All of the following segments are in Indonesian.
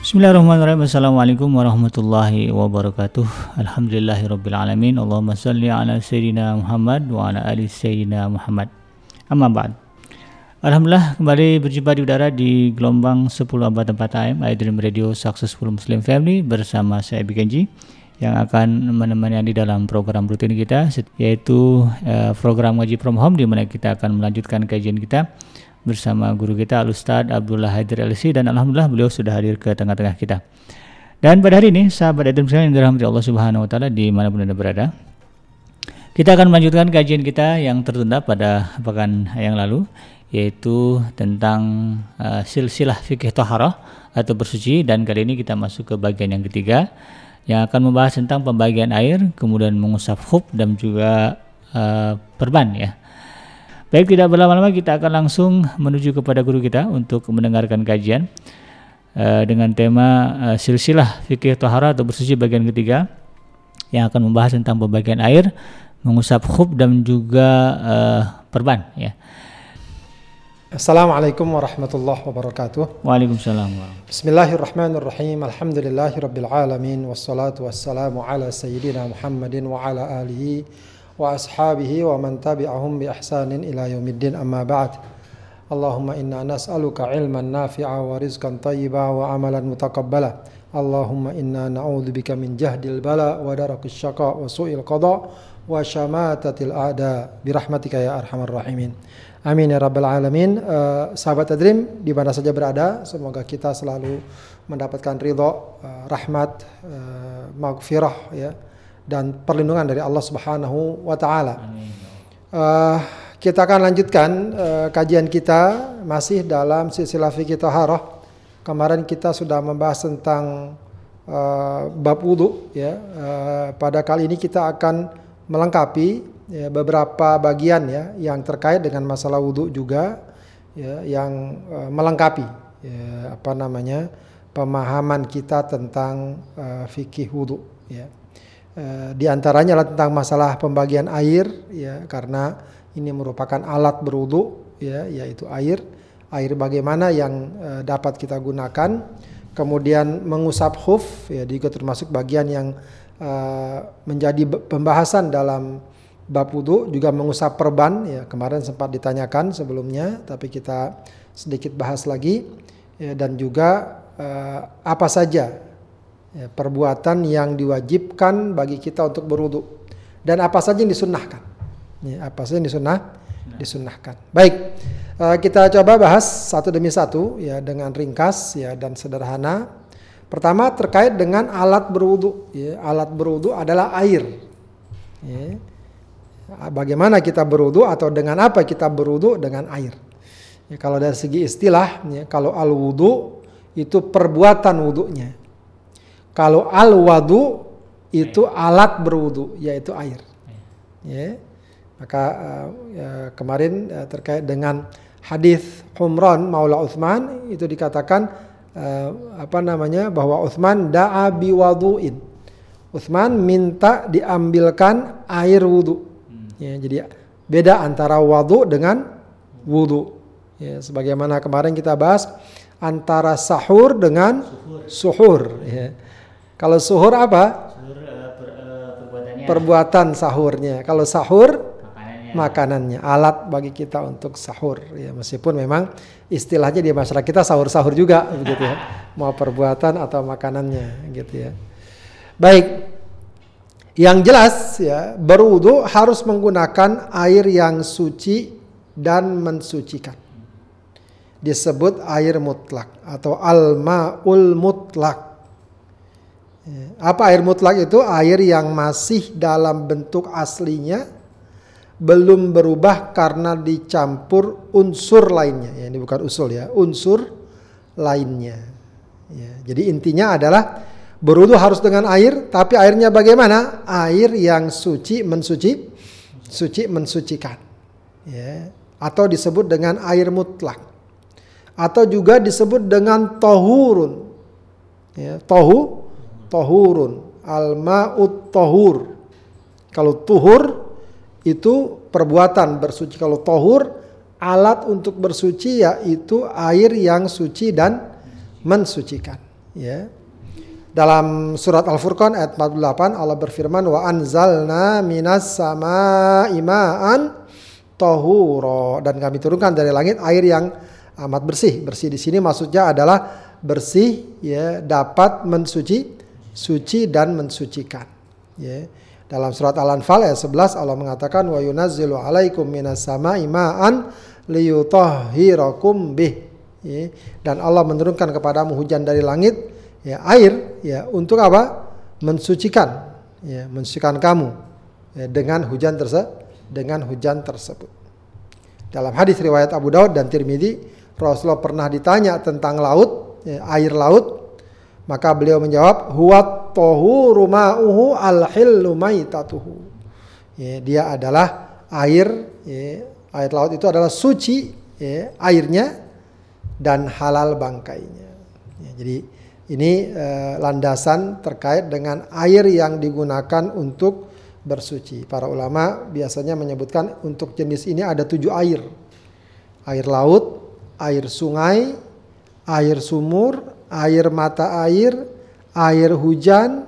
Bismillahirrahmanirrahim. Assalamualaikum warahmatullahi wabarakatuh. Alhamdulillahirabbil Allahumma salli ala sayyidina Muhammad wa ala ali sayyidina Muhammad. Amma ba'd. Alhamdulillah kembali berjumpa di udara di gelombang 10 abad 4 AM iDream Radio Successful Muslim Family bersama saya Bikenji yang akan menemani Anda dalam program rutin kita yaitu uh, program ngaji from home di mana kita akan melanjutkan kajian kita bersama guru kita Al Ustad Abdullah Haidir LC dan alhamdulillah beliau sudah hadir ke tengah-tengah kita. Dan pada hari ini sahabat sekalian yang dirahmati Allah Subhanahu wa taala di mana pun Anda berada. Kita akan melanjutkan kajian kita yang tertunda pada pekan yang lalu yaitu tentang uh, silsilah fikih taharah atau bersuci dan kali ini kita masuk ke bagian yang ketiga yang akan membahas tentang pembagian air, kemudian mengusap hub dan juga uh, perban ya. Baik tidak berlama-lama kita akan langsung menuju kepada guru kita untuk mendengarkan kajian uh, dengan tema uh, silsilah fikih tahara atau bersuci bagian ketiga yang akan membahas tentang pembagian air, mengusap khub dan juga uh, perban ya. Assalamualaikum warahmatullahi wabarakatuh. Waalaikumsalam. Bismillahirrahmanirrahim. Alhamdulillahirabbil alamin wassalatu wassalamu ala sayyidina Muhammadin wa ala alihi wa ashabihi wa man tabi'ahum bi الدين ila بعد amma ba'd. Allahumma inna nas'aluka ilman nafi'a wa rizqan tayyiba wa amalan بك Allahumma inna البلاء min jahdil bala wa وشماتة syaqa wa su'il qada wa syamatatil a'da ya. Amin ya rabbal alamin. Uh, sahabat Tadrim di mana saja berada, semoga kita selalu mendapatkan ridho, uh, eh, rahmat, uh, maghfirah ya dan perlindungan dari Allah Subhanahu wa taala. Uh, kita akan lanjutkan uh, kajian kita masih dalam silsilah fikih taharah. Kemarin kita sudah membahas tentang uh, bab wudu ya. Uh, pada kali ini kita akan melengkapi ya, beberapa bagian ya yang terkait dengan masalah wudu juga ya yang uh, melengkapi ya, apa namanya pemahaman kita tentang uh, fikih wudu ya. Eh, di antaranya adalah tentang masalah pembagian air ya karena ini merupakan alat berwudu ya yaitu air. Air bagaimana yang uh, dapat kita gunakan. Kemudian mengusap huf ya juga termasuk bagian yang uh, menjadi pembahasan dalam bab wudu. Juga mengusap perban ya kemarin sempat ditanyakan sebelumnya tapi kita sedikit bahas lagi. Ya, dan juga uh, apa saja ya, perbuatan yang diwajibkan bagi kita untuk berwudu dan apa saja yang disunnahkan. Ya, apa saja yang disunnah disunnahkan. Baik, uh, kita coba bahas satu demi satu ya dengan ringkas ya dan sederhana. Pertama terkait dengan alat berwudu. Ya, alat berwudu adalah air. Ya. Bagaimana kita berwudu atau dengan apa kita berwudu dengan air? Ya, kalau dari segi istilah, ya, kalau al wudu itu perbuatan wudhunya. Kalau al wadu itu alat berwudu yaitu air. Ya. Maka uh, ya, kemarin uh, terkait dengan hadis Humran Maula Utsman itu dikatakan uh, apa namanya bahwa Utsman da'a biwaduin. Utsman minta diambilkan air wudu. Hmm. Ya, jadi beda antara wadu dengan wudu. Ya, sebagaimana kemarin kita bahas antara sahur dengan suhur. suhur ya. Kalau suhur apa? Suhur uh, per, uh, perbuatannya. Perbuatan sahurnya. Kalau sahur makanannya. makanannya. Alat bagi kita untuk sahur. Ya meskipun memang istilahnya di masyarakat kita sahur-sahur juga begitu ya. Mau perbuatan atau makanannya gitu ya. Baik. Yang jelas ya, berwudu harus menggunakan air yang suci dan mensucikan. Disebut air mutlak atau al-ma'ul mutlak apa air mutlak itu? Air yang masih dalam bentuk aslinya belum berubah karena dicampur unsur lainnya. Ya, ini bukan usul ya, unsur lainnya. Ya, jadi intinya adalah berwudu harus dengan air, tapi airnya bagaimana? Air yang suci mensuci, suci mensucikan. Ya, atau disebut dengan air mutlak. Atau juga disebut dengan tohurun. Ya, tohu tohurun. Al-ma'ut tohur. Kalau tuhur itu perbuatan bersuci. Kalau tohur alat untuk bersuci yaitu air yang suci dan mensucikan. Ya. Dalam surat Al-Furqan ayat 48 Allah berfirman wa anzalna minas sama imaan tohuro dan kami turunkan dari langit air yang amat bersih. Bersih di sini maksudnya adalah bersih ya dapat mensuci suci dan mensucikan. Ya. Dalam surat Al-Anfal ayat 11 Allah mengatakan wa yunazzilu alaikum minas sama'i ma'an liyutahhirakum bih. Ya. Dan Allah menurunkan kepadamu hujan dari langit ya air ya untuk apa? mensucikan ya mensucikan kamu ya, dengan hujan tersebut dengan hujan tersebut. Dalam hadis riwayat Abu Daud dan Tirmidzi, Rasulullah pernah ditanya tentang laut, ya, air laut, maka beliau menjawab, "Huwa tahuru ma'uhu al-hillu maitatuhu." Ya, dia adalah air, ya, air laut itu adalah suci ya, airnya dan halal bangkainya. Ya, jadi ini eh, landasan terkait dengan air yang digunakan untuk bersuci. Para ulama biasanya menyebutkan untuk jenis ini ada tujuh air. Air laut, air sungai, air sumur, air mata air, air hujan,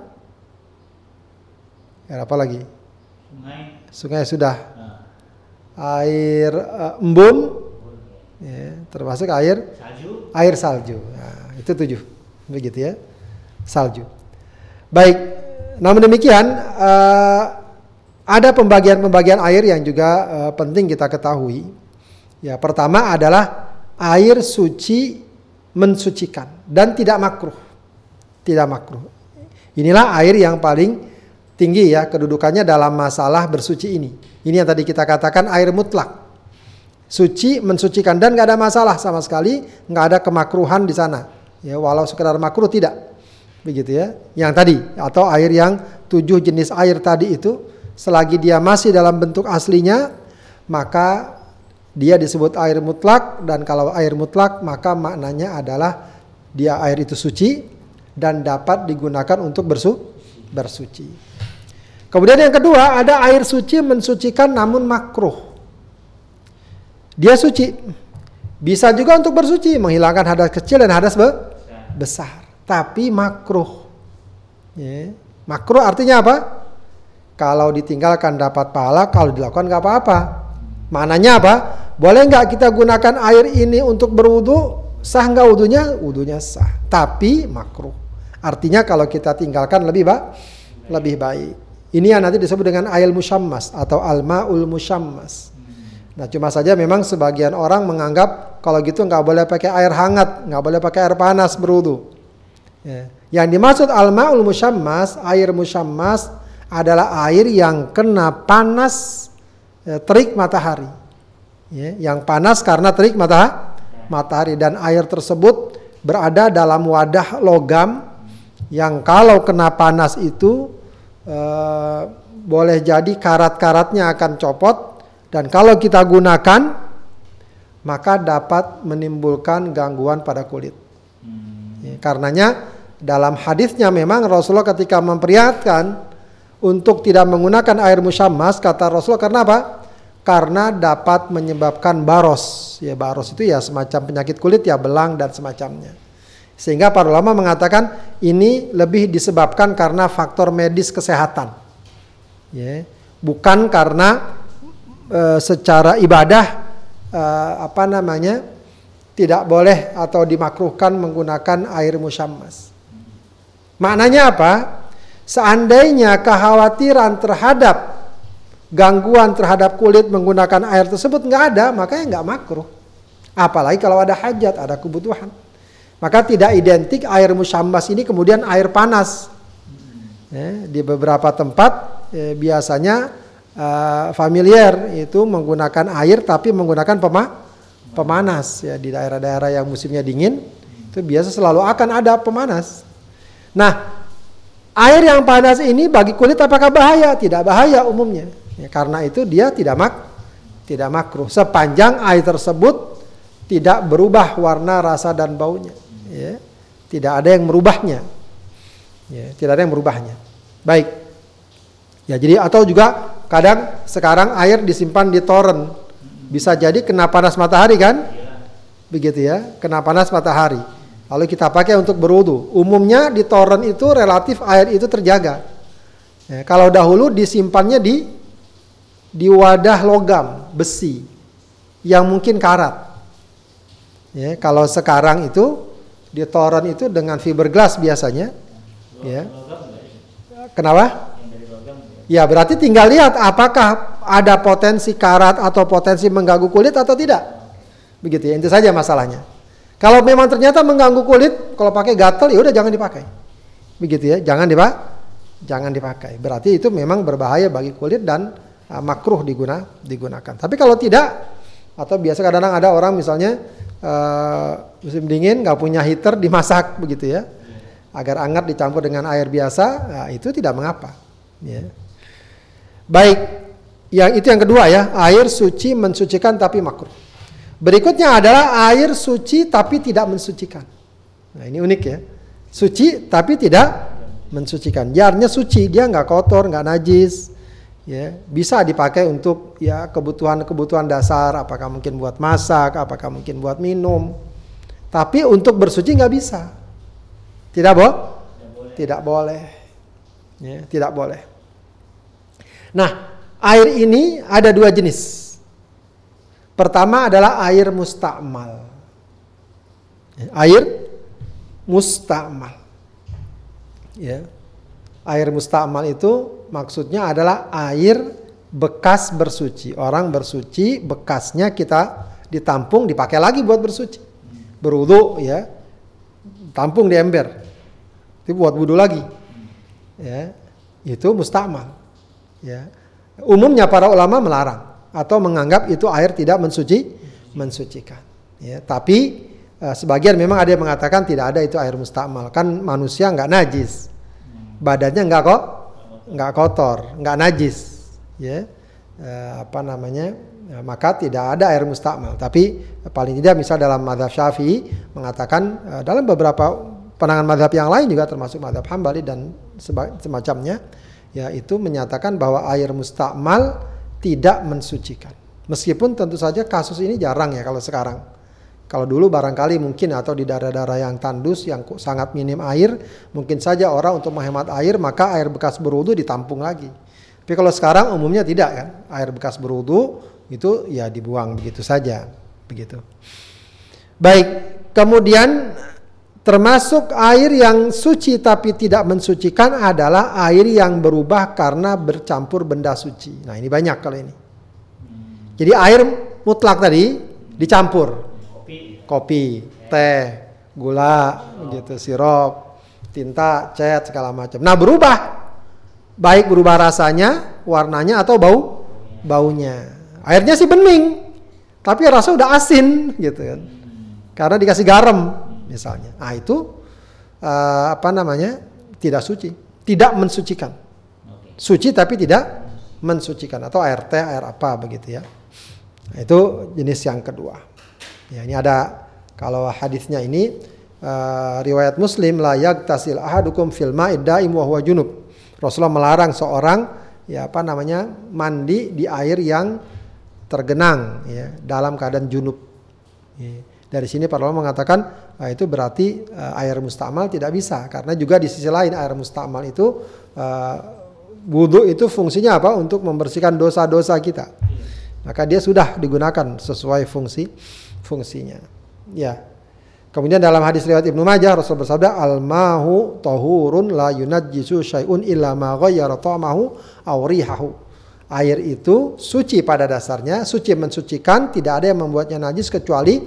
air apa lagi? Sungai. Sungai sudah. Nah. Air uh, embun, ya, termasuk air salju. Air salju. Nah, itu tujuh, begitu ya, salju. Baik, namun demikian uh, ada pembagian-pembagian air yang juga uh, penting kita ketahui. Ya, pertama adalah air suci mensucikan dan tidak makruh. Tidak makruh. Inilah air yang paling tinggi ya kedudukannya dalam masalah bersuci ini. Ini yang tadi kita katakan air mutlak. Suci mensucikan dan nggak ada masalah sama sekali, nggak ada kemakruhan di sana. Ya, walau sekedar makruh tidak. Begitu ya. Yang tadi atau air yang tujuh jenis air tadi itu selagi dia masih dalam bentuk aslinya maka dia disebut air mutlak dan kalau air mutlak maka maknanya adalah dia air itu suci dan dapat digunakan untuk bersu bersuci. Kemudian yang kedua ada air suci mensucikan namun makruh. Dia suci. Bisa juga untuk bersuci, menghilangkan hadas kecil dan hadas be besar. Tapi makruh. Ya. Makruh artinya apa? Kalau ditinggalkan dapat pahala, kalau dilakukan nggak apa-apa. Mananya apa? Boleh nggak kita gunakan air ini untuk berwudu? Sah nggak wudunya? Wudunya sah. Tapi makruh. Artinya kalau kita tinggalkan lebih baik, lebih baik. Ini yang nanti disebut dengan air musyammas atau almaul musyammas. Nah cuma saja memang sebagian orang menganggap kalau gitu nggak boleh pakai air hangat, nggak boleh pakai air panas berwudu. Ya. Yang dimaksud almaul musyammas, air musyammas adalah air yang kena panas terik matahari. Ya, yang panas karena terik mata, matahari dan air tersebut berada dalam wadah logam yang kalau kena panas itu eh, boleh jadi karat-karatnya akan copot dan kalau kita gunakan maka dapat menimbulkan gangguan pada kulit. Hmm. Ya, karenanya dalam hadisnya memang Rasulullah ketika memperingatkan untuk tidak menggunakan air musyammas kata Rasul karena apa? Karena dapat menyebabkan baros. Ya baros itu ya semacam penyakit kulit ya belang dan semacamnya. Sehingga para ulama mengatakan ini lebih disebabkan karena faktor medis kesehatan. Ya, bukan karena e, secara ibadah e, apa namanya tidak boleh atau dimakruhkan menggunakan air musyammas. Maknanya apa? Seandainya kekhawatiran terhadap gangguan terhadap kulit menggunakan air tersebut nggak ada, makanya nggak makruh. Apalagi kalau ada hajat, ada kebutuhan. Maka tidak identik air musyambas ini kemudian air panas. Ya, di beberapa tempat ya, biasanya uh, familiar itu menggunakan air tapi menggunakan pema pemanas ya di daerah-daerah yang musimnya dingin itu biasa selalu akan ada pemanas. Nah, Air yang panas ini bagi kulit apakah bahaya? Tidak bahaya umumnya. Ya, karena itu dia tidak mak tidak makruh sepanjang air tersebut tidak berubah warna, rasa dan baunya. Ya, tidak ada yang merubahnya. Ya, tidak ada yang merubahnya. Baik. Ya, jadi atau juga kadang sekarang air disimpan di toren. Bisa jadi kena panas matahari kan? Begitu ya, kena panas matahari. Lalu kita pakai untuk berwudu. Umumnya di toren itu relatif air itu terjaga. Ya, kalau dahulu disimpannya di di wadah logam besi yang mungkin karat. Ya, kalau sekarang itu di toren itu dengan fiberglass biasanya. Ya. Kenapa? Ya berarti tinggal lihat apakah ada potensi karat atau potensi mengganggu kulit atau tidak. Begitu ya, itu saja masalahnya. Kalau memang ternyata mengganggu kulit, kalau pakai gatel ya udah jangan dipakai. Begitu ya, jangan dipakai. Jangan dipakai. Berarti itu memang berbahaya bagi kulit dan uh, makruh diguna digunakan. Tapi kalau tidak atau biasa kadang-kadang ada orang misalnya uh, musim dingin nggak punya heater dimasak begitu ya. Agar hangat dicampur dengan air biasa, nah, itu tidak mengapa. Ya. Baik, yang itu yang kedua ya, air suci mensucikan tapi makruh. Berikutnya adalah air suci tapi tidak mensucikan. Nah ini unik ya. Suci tapi tidak mensucikan. Jarnya suci, dia nggak kotor, nggak najis. Ya, bisa dipakai untuk ya kebutuhan-kebutuhan dasar, apakah mungkin buat masak, apakah mungkin buat minum. Tapi untuk bersuci nggak bisa. Tidak, Bo? Tidak boleh. Ya, tidak boleh. Nah, air ini ada dua jenis. Pertama adalah air mustakmal. Air mustakmal. Ya. Air mustakmal itu maksudnya adalah air bekas bersuci. Orang bersuci, bekasnya kita ditampung, dipakai lagi buat bersuci. Berwudu ya. Tampung di ember. Itu buat wudu lagi. Ya. Itu mustakmal. Ya. Umumnya para ulama melarang atau menganggap itu air tidak mensuci mensucikan. Ya, tapi uh, sebagian memang ada yang mengatakan tidak ada itu air mustakmal. Kan manusia nggak najis, badannya nggak kok nggak kotor, nggak najis. Ya, uh, apa namanya? Ya, maka tidak ada air mustakmal. Tapi paling tidak misal dalam madhab syafi'i mengatakan uh, dalam beberapa pandangan madhab yang lain juga termasuk madhab hambali dan semacamnya, yaitu menyatakan bahwa air mustakmal tidak mensucikan. Meskipun tentu saja kasus ini jarang ya kalau sekarang. Kalau dulu barangkali mungkin atau di daerah-daerah yang tandus yang sangat minim air, mungkin saja orang untuk menghemat air maka air bekas berwudu ditampung lagi. Tapi kalau sekarang umumnya tidak kan, air bekas berwudu itu ya dibuang begitu saja, begitu. Baik, kemudian termasuk air yang suci tapi tidak mensucikan adalah air yang berubah karena bercampur benda suci. Nah ini banyak kalau ini. Jadi air mutlak tadi dicampur kopi, teh, gula, gitu, sirup, tinta, cat segala macam. Nah berubah, baik berubah rasanya, warnanya atau bau, baunya. Airnya sih bening, tapi rasa udah asin gitu kan, karena dikasih garam misalnya. Nah itu uh, apa namanya tidak suci, tidak mensucikan. Suci tapi tidak mensucikan atau air teh, air apa begitu ya. Nah, itu jenis yang kedua. Ya, ini ada kalau hadisnya ini uh, riwayat Muslim la yagtasil ahadukum fil ma'id daim wa huwa junub. Rasulullah melarang seorang ya apa namanya mandi di air yang tergenang ya dalam keadaan junub. Ya. Dari sini para ulama mengatakan uh, itu berarti uh, air mustamal tidak bisa karena juga di sisi lain air mustamal itu uh, wudhu itu fungsinya apa untuk membersihkan dosa-dosa kita. Maka dia sudah digunakan sesuai fungsi fungsinya. Ya. Kemudian dalam hadis riwayat Ibnu Majah Rasul bersabda al-mahu tahurun la yunajjisu syai'un illa ma ghayyara ta'amahu aw rihahu. Air itu suci pada dasarnya, suci mensucikan, tidak ada yang membuatnya najis kecuali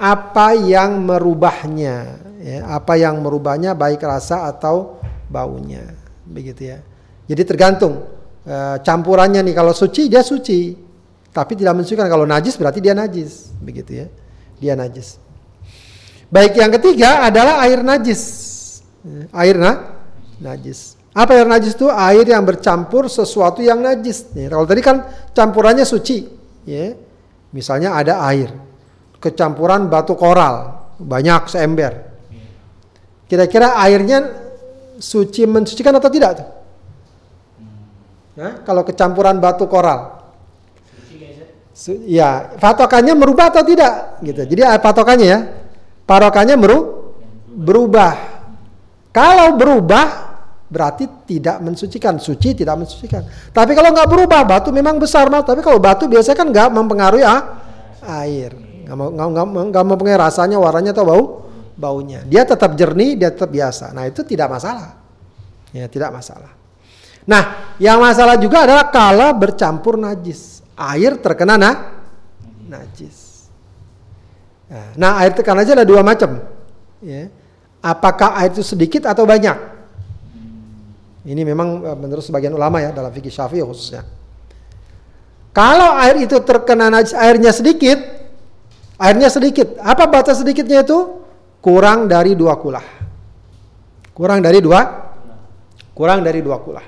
apa yang merubahnya, ya, apa yang merubahnya baik rasa atau baunya, begitu ya. Jadi tergantung e, campurannya nih kalau suci dia suci, tapi tidak mensucikan. Kalau najis berarti dia najis, begitu ya dia najis. Baik yang ketiga adalah air najis. Air na najis. Apa air najis itu? Air yang bercampur sesuatu yang najis. Nih, kalau tadi kan campurannya suci, ya. Misalnya ada air, kecampuran batu koral, banyak seember. Kira-kira airnya suci mensucikan atau tidak tuh? Nah, kalau kecampuran batu koral, ya patokannya merubah atau tidak gitu. Jadi patokannya ya, patokannya meru berubah. Kalau berubah berarti tidak mensucikan, suci tidak mensucikan. Tapi kalau nggak berubah, batu memang besar mas. Tapi kalau batu biasanya kan nggak mempengaruhi ah, air, nggak mau nggak mempengaruhi rasanya, warnanya atau bau baunya. Dia tetap jernih, dia tetap biasa. Nah itu tidak masalah, ya tidak masalah. Nah yang masalah juga adalah kalau bercampur najis, air terkena nah, najis. Nah air terkena najis ada dua macam. Ya. Apakah air itu sedikit atau banyak? Ini memang eh, menurut sebagian ulama ya dalam fikih syafi'i khususnya. Kalau air itu terkena najis, airnya sedikit, airnya sedikit. Apa batas sedikitnya itu? Kurang dari dua kulah. Kurang dari dua, kurang dari dua kulah.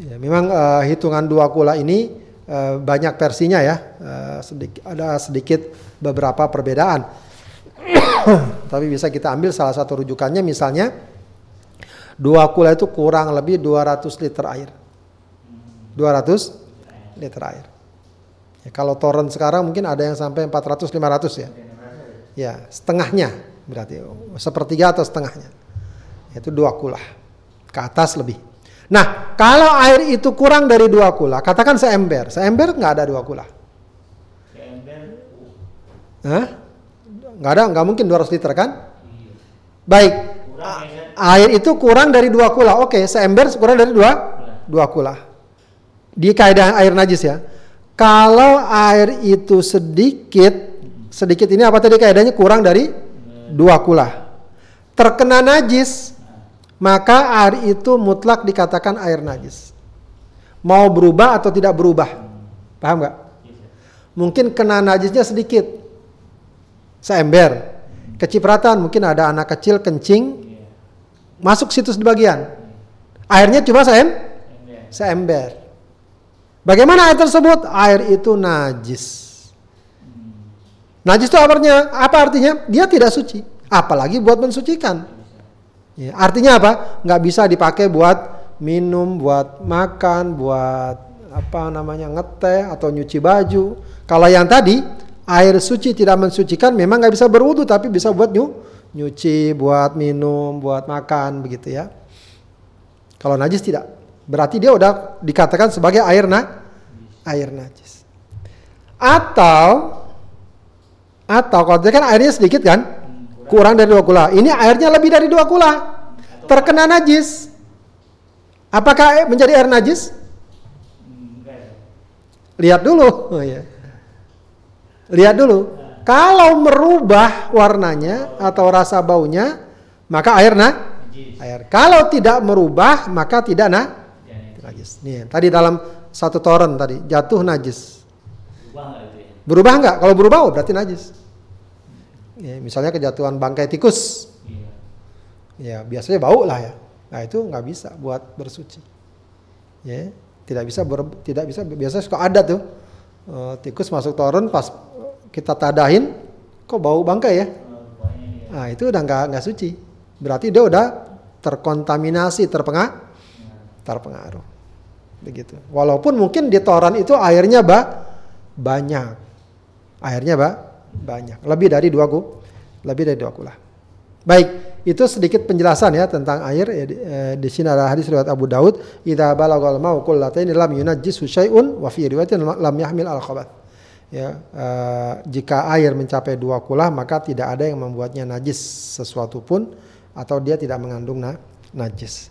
Ya, memang uh, hitungan dua kulah ini uh, banyak versinya ya, uh, sedikit, ada sedikit beberapa perbedaan. Tapi bisa kita ambil salah satu rujukannya misalnya dua kula itu kurang lebih 200 liter air. 200 liter air. Ya, kalau toren sekarang mungkin ada yang sampai 400 500 ya. Ya, setengahnya berarti sepertiga atau setengahnya. Itu dua kula. Ke atas lebih. Nah, kalau air itu kurang dari dua kula, katakan seember. Seember nggak ada dua kula. Seember. Hah? Nggak ada, nggak mungkin 200 liter kan? Baik. Air itu kurang dari dua kula. Oke, seember kurang dari dua dua kula. Di kaidah air najis ya. Kalau air itu sedikit, sedikit ini apa tadi kaidahnya kurang dari dua kula. Terkena najis, maka air itu mutlak dikatakan air najis. Mau berubah atau tidak berubah. Paham nggak? Mungkin kena najisnya sedikit, seember. Kecipratan mungkin ada anak kecil kencing masuk situs di bagian. Airnya cuma seem seember. Bagaimana air tersebut? Air itu najis. Najis itu artinya apa artinya? Dia tidak suci, apalagi buat mensucikan. Ya, artinya apa? Nggak bisa dipakai buat minum, buat makan, buat apa namanya ngeteh atau nyuci baju. Kalau yang tadi air suci tidak mensucikan memang nggak bisa berwudu tapi bisa buat nyu, nyuci, buat minum, buat makan begitu ya. Kalau najis tidak. Berarti dia udah dikatakan sebagai air na air najis. Atau atau kalau dia kan airnya sedikit kan? Kurang dari dua kula. Ini airnya lebih dari dua kula. Terkena najis. Apakah menjadi air najis? Lihat dulu. Oh, ya. Lihat dulu. Kalau merubah warnanya atau rasa baunya, maka air nah air. Kalau tidak merubah, maka tidak nah najis. Nih, tadi dalam satu toren tadi jatuh najis. Berubah enggak? Kalau berubah oh berarti najis. Ya, misalnya kejatuhan bangkai tikus. Ya, biasanya bau lah ya. Nah, itu nggak bisa buat bersuci. Ya, tidak bisa ber, tidak bisa biasa suka ada tuh. Uh, tikus masuk toren pas kita tadahin kok bau bangkai ya nah itu udah nggak nggak suci berarti dia udah terkontaminasi terpengaruh terpengaruh begitu. Walaupun mungkin di toran itu airnya ba banyak. Airnya ba banyak. Lebih dari dua gu lebih dari dua kula baik itu sedikit penjelasan ya tentang air ya, di, eh, di sini ada hadis riwayat Abu Daud idza balagal ma'u qullatayn lam yunajjisu syai'un wa fi riwayatin lam yahmil al khabath ya uh, jika air mencapai dua kulah maka tidak ada yang membuatnya najis sesuatu pun atau dia tidak mengandung na najis.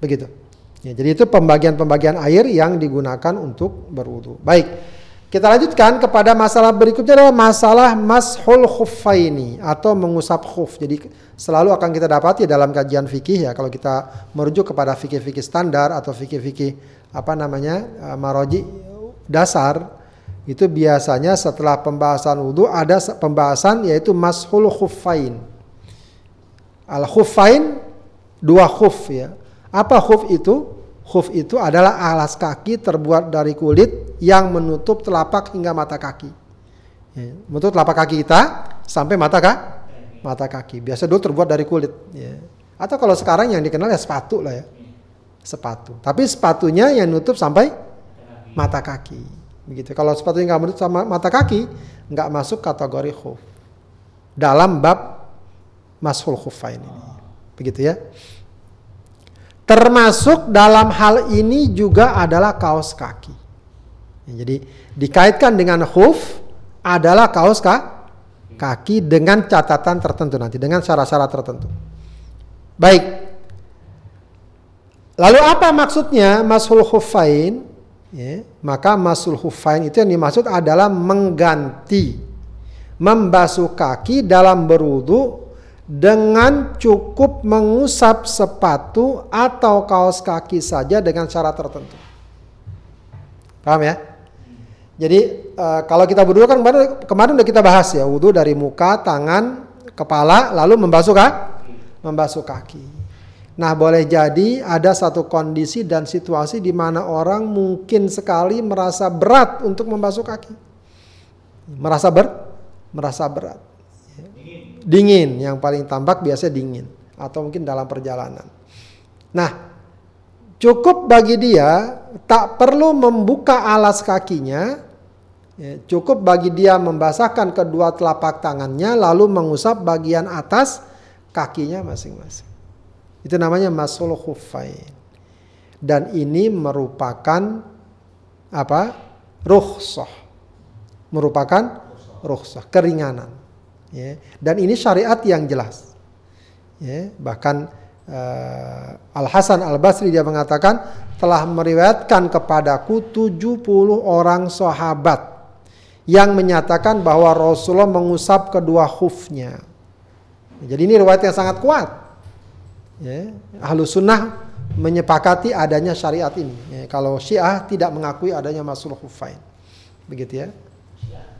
Begitu ya, jadi itu pembagian-pembagian air yang digunakan untuk berwudu baik kita lanjutkan kepada masalah berikutnya adalah masalah mashul khuffaini atau mengusap khuf. Jadi selalu akan kita dapati dalam kajian fikih ya kalau kita merujuk kepada fikih-fikih standar atau fikih-fikih apa namanya uh, maroji dasar itu biasanya setelah pembahasan wudhu ada pembahasan yaitu mashul khuffain. Al khuffain dua khuf ya. Apa khuf itu? Khuf itu adalah alas kaki terbuat dari kulit yang menutup telapak hingga mata kaki. Ya, menutup telapak kaki kita sampai mata kak, mata kaki. Biasa dulu terbuat dari kulit. Ya. Atau kalau sekarang yang dikenal ya sepatu lah ya, sepatu. Tapi sepatunya yang nutup sampai mata kaki. Begitu. Kalau sepatunya nggak menurut sama mata kaki, nggak masuk kategori khuf. Dalam bab mashul khufain ini. Begitu ya. Termasuk dalam hal ini juga adalah kaos kaki. Ya, jadi dikaitkan dengan khuf adalah kaos ka kaki dengan catatan tertentu nanti, dengan syarat-syarat tertentu. Baik. Lalu apa maksudnya mashul khufain? Ya, maka masul khufain itu yang dimaksud adalah mengganti membasuh kaki dalam berwudu dengan cukup mengusap sepatu atau kaos kaki saja dengan syarat tertentu. Paham ya? Jadi uh, kalau kita berwudu kan kemarin, kemarin udah kita bahas ya wudhu dari muka, tangan, kepala, lalu membasuh kaki, membasuh kaki. Nah boleh jadi ada satu kondisi dan situasi di mana orang mungkin sekali merasa berat untuk membasuh kaki, merasa ber, merasa berat dingin yang paling tampak biasanya dingin atau mungkin dalam perjalanan. Nah, cukup bagi dia tak perlu membuka alas kakinya, ya, cukup bagi dia membasahkan kedua telapak tangannya lalu mengusap bagian atas kakinya masing-masing. Itu namanya masul khufain. Dan ini merupakan apa? Rukhsah. Merupakan rukhsah, keringanan. Ya. Dan ini syariat yang jelas. Ya. Bahkan uh, Al Hasan Al Basri dia mengatakan telah meriwayatkan kepadaku 70 orang sahabat yang menyatakan bahwa Rasulullah mengusap kedua khufnya. Jadi ini riwayat yang sangat kuat. Ya. Ahlu sunnah menyepakati adanya syariat ini. Ya, kalau Syiah tidak mengakui adanya masul khufain. Begitu ya.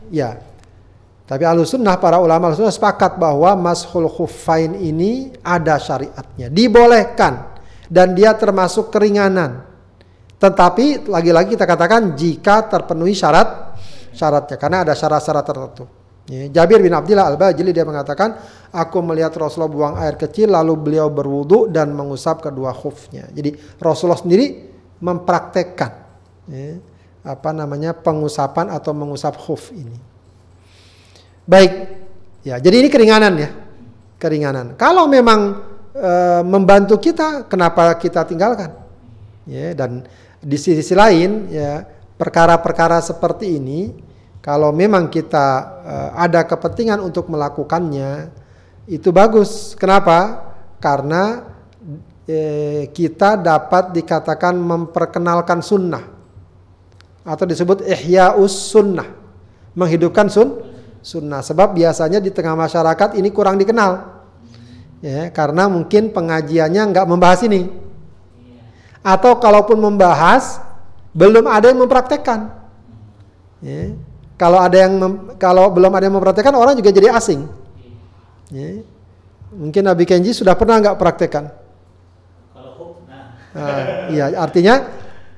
Ya. Tapi sunnah para ulama sunnah sepakat bahwa mashul khuffain ini ada syariatnya, dibolehkan dan dia termasuk keringanan. Tetapi lagi-lagi kita katakan jika terpenuhi syarat syaratnya karena ada syarat-syarat tertentu. Ya, Jabir bin Abdullah Al-Bajili dia mengatakan, aku melihat Rasulullah buang air kecil lalu beliau berwudu dan mengusap kedua khufnya. Jadi Rasulullah sendiri mempraktekkan ya, apa namanya pengusapan atau mengusap khuf ini. Baik. Ya, jadi ini keringanan ya. Keringanan. Kalau memang e, membantu kita, kenapa kita tinggalkan? Ya, dan di sisi lain ya, perkara-perkara seperti ini kalau memang kita e, ada kepentingan untuk melakukannya, itu bagus. Kenapa? Karena e, kita dapat dikatakan memperkenalkan sunnah atau disebut ihya'us sunnah, menghidupkan sun sunnah. Sebab biasanya di tengah masyarakat ini kurang dikenal. Ya, karena mungkin pengajiannya nggak membahas ini. Atau kalaupun membahas, belum ada yang mempraktekkan. Ya, kalau ada yang mem, kalau belum ada yang mempraktekkan, orang juga jadi asing. Ya, mungkin Nabi Kenji sudah pernah nggak praktekkan? Nah, iya, artinya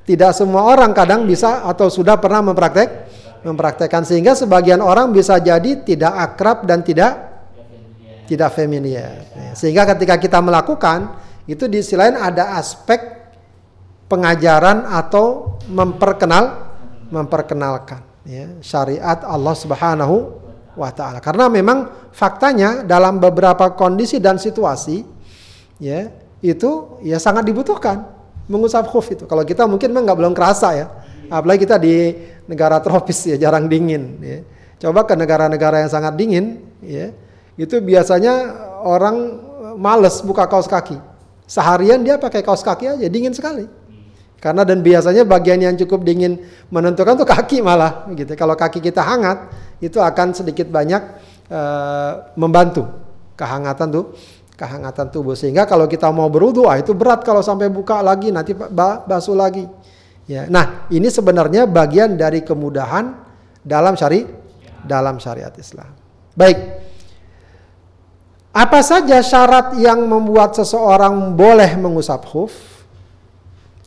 tidak semua orang kadang bisa atau sudah pernah mempraktek mempraktekkan sehingga sebagian orang bisa jadi tidak akrab dan tidak tidak familiar. Sehingga ketika kita melakukan itu di sisi lain ada aspek pengajaran atau memperkenal memperkenalkan ya, syariat Allah Subhanahu wa taala. Karena memang faktanya dalam beberapa kondisi dan situasi ya itu ya sangat dibutuhkan mengusap khuf itu. Kalau kita mungkin memang nggak belum kerasa ya. Apalagi kita di negara tropis ya jarang dingin ya. Coba ke negara-negara yang sangat dingin ya. Itu biasanya orang males buka kaos kaki. Seharian dia pakai kaos kaki aja dingin sekali. Karena dan biasanya bagian yang cukup dingin menentukan tuh kaki malah gitu. Kalau kaki kita hangat itu akan sedikit banyak uh, membantu kehangatan tuh kehangatan tubuh sehingga kalau kita mau berwudu ah itu berat kalau sampai buka lagi nanti basuh lagi Ya, nah ini sebenarnya bagian dari kemudahan dalam syari dalam syariat Islam. Baik. Apa saja syarat yang membuat seseorang boleh mengusap khuf?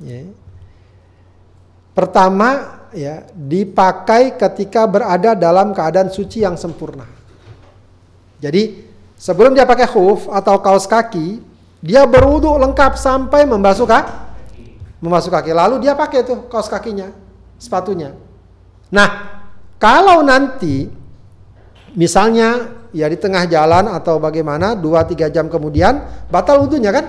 Ya. Pertama, ya, dipakai ketika berada dalam keadaan suci yang sempurna. Jadi, sebelum dia pakai khuf atau kaos kaki, dia berwudu lengkap sampai membasuh kaki memasuk kaki. Lalu dia pakai tuh kaos kakinya, sepatunya. Nah, kalau nanti misalnya ya di tengah jalan atau bagaimana 2-3 jam kemudian batal wudhunya kan?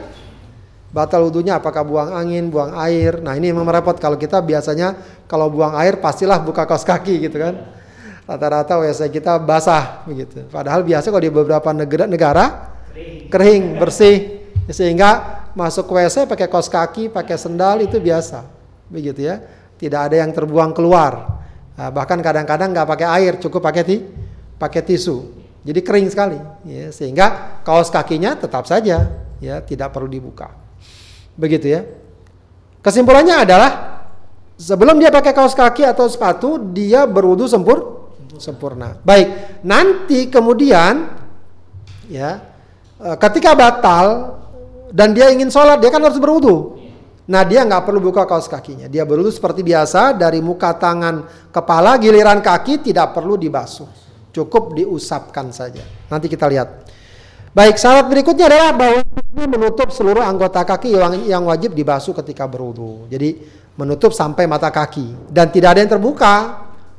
Batal wudhunya apakah buang angin, buang air. Nah ini memang repot kalau kita biasanya kalau buang air pastilah buka kaos kaki gitu kan. Rata-rata WC kita basah begitu. Padahal biasa kalau di beberapa negara, negara kering, bersih. Sehingga masuk WC pakai kaos kaki, pakai sendal itu biasa. Begitu ya. Tidak ada yang terbuang keluar. Nah, bahkan kadang-kadang nggak pakai air, cukup pakai ti, pakai tisu. Jadi kering sekali, ya, sehingga kaos kakinya tetap saja, ya tidak perlu dibuka. Begitu ya. Kesimpulannya adalah sebelum dia pakai kaos kaki atau sepatu, dia berwudu sempur, sempurna. Baik, nanti kemudian, ya, eh, ketika batal dan dia ingin sholat, dia kan harus berwudu. Nah dia nggak perlu buka kaos kakinya. Dia berwudu seperti biasa dari muka tangan kepala giliran kaki tidak perlu dibasuh. Cukup diusapkan saja. Nanti kita lihat. Baik syarat berikutnya adalah bahwa menutup seluruh anggota kaki yang, yang wajib dibasuh ketika berwudu. Jadi menutup sampai mata kaki dan tidak ada yang terbuka.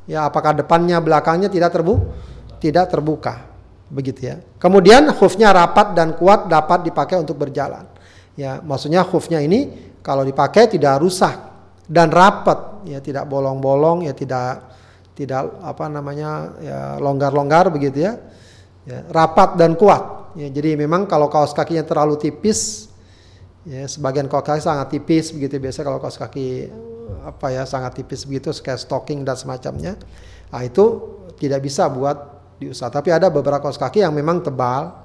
Ya apakah depannya belakangnya tidak terbuka? Tidak terbuka. Begitu ya. Kemudian khufnya rapat dan kuat dapat dipakai untuk berjalan. Ya maksudnya khufnya ini kalau dipakai tidak rusak dan rapat ya tidak bolong-bolong ya tidak tidak apa namanya ya longgar-longgar begitu ya. ya rapat dan kuat ya jadi memang kalau kaos kakinya terlalu tipis ya sebagian kaos kaki sangat tipis begitu biasa kalau kaos kaki apa ya sangat tipis begitu kayak stocking dan semacamnya nah itu tidak bisa buat diusah tapi ada beberapa kaos kaki yang memang tebal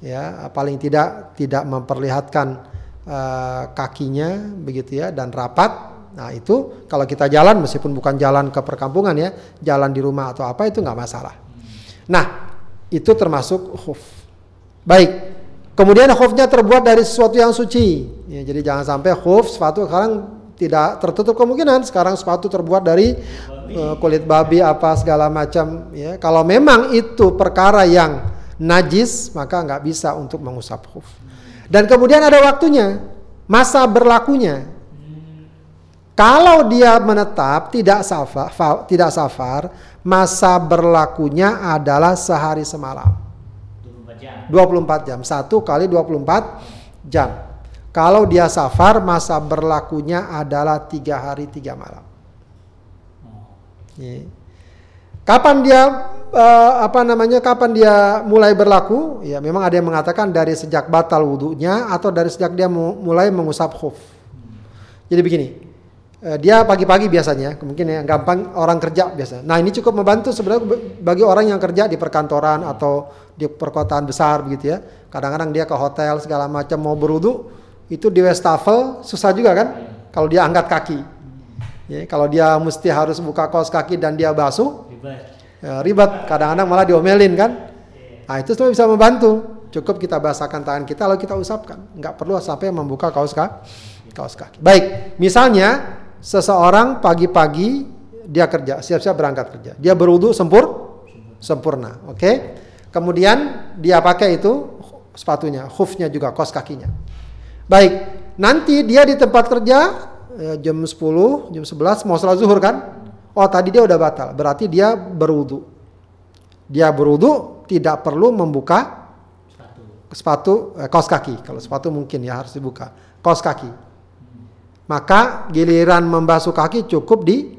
ya paling tidak tidak memperlihatkan uh, kakinya begitu ya dan rapat. Nah itu kalau kita jalan meskipun bukan jalan ke perkampungan ya, jalan di rumah atau apa itu nggak masalah. Nah itu termasuk khuf. Baik. Kemudian khufnya terbuat dari sesuatu yang suci. Ya, jadi jangan sampai khuf sepatu sekarang tidak tertutup kemungkinan sekarang sepatu terbuat dari uh, kulit babi apa segala macam ya. Kalau memang itu perkara yang najis maka nggak bisa untuk mengusap khuf. Dan kemudian ada waktunya, masa berlakunya. Kalau dia menetap tidak safar, tidak safar, masa berlakunya adalah sehari semalam. 24 jam. 24 Satu kali 24 jam. Kalau dia safar, masa berlakunya adalah tiga hari tiga malam. Oh. Kapan dia uh, apa namanya kapan dia mulai berlaku? Ya memang ada yang mengatakan dari sejak batal wudhunya atau dari sejak dia mulai mengusap khuf. Jadi begini, uh, dia pagi-pagi biasanya, mungkin yang gampang orang kerja biasa. Nah ini cukup membantu sebenarnya bagi orang yang kerja di perkantoran atau di perkotaan besar begitu ya. Kadang-kadang dia ke hotel segala macam mau berwudhu itu di wastafel susah juga kan? Kalau dia angkat kaki. Ya, kalau dia mesti harus buka kaos kaki dan dia basuh, ya, ribet. Kadang-kadang malah diomelin kan? Nah itu semua bisa membantu. Cukup kita basakan tangan kita lalu kita usapkan. Nggak perlu sampai membuka kaos kaki kaos kaki. Baik misalnya seseorang pagi-pagi dia kerja siap-siap berangkat kerja. Dia berwudu sempur sempurna oke? Okay? kemudian dia pakai itu sepatunya khufnya juga kaos kakinya baik nanti dia di tempat kerja ya, jam 10 jam 11 mau sholat zuhur kan Oh tadi dia udah batal, berarti dia berwudu. Dia berwudu tidak perlu membuka sepatu, sepatu eh, kaos kaki. Kalau sepatu mungkin ya harus dibuka. Kaos kaki. Maka giliran membasuh kaki cukup di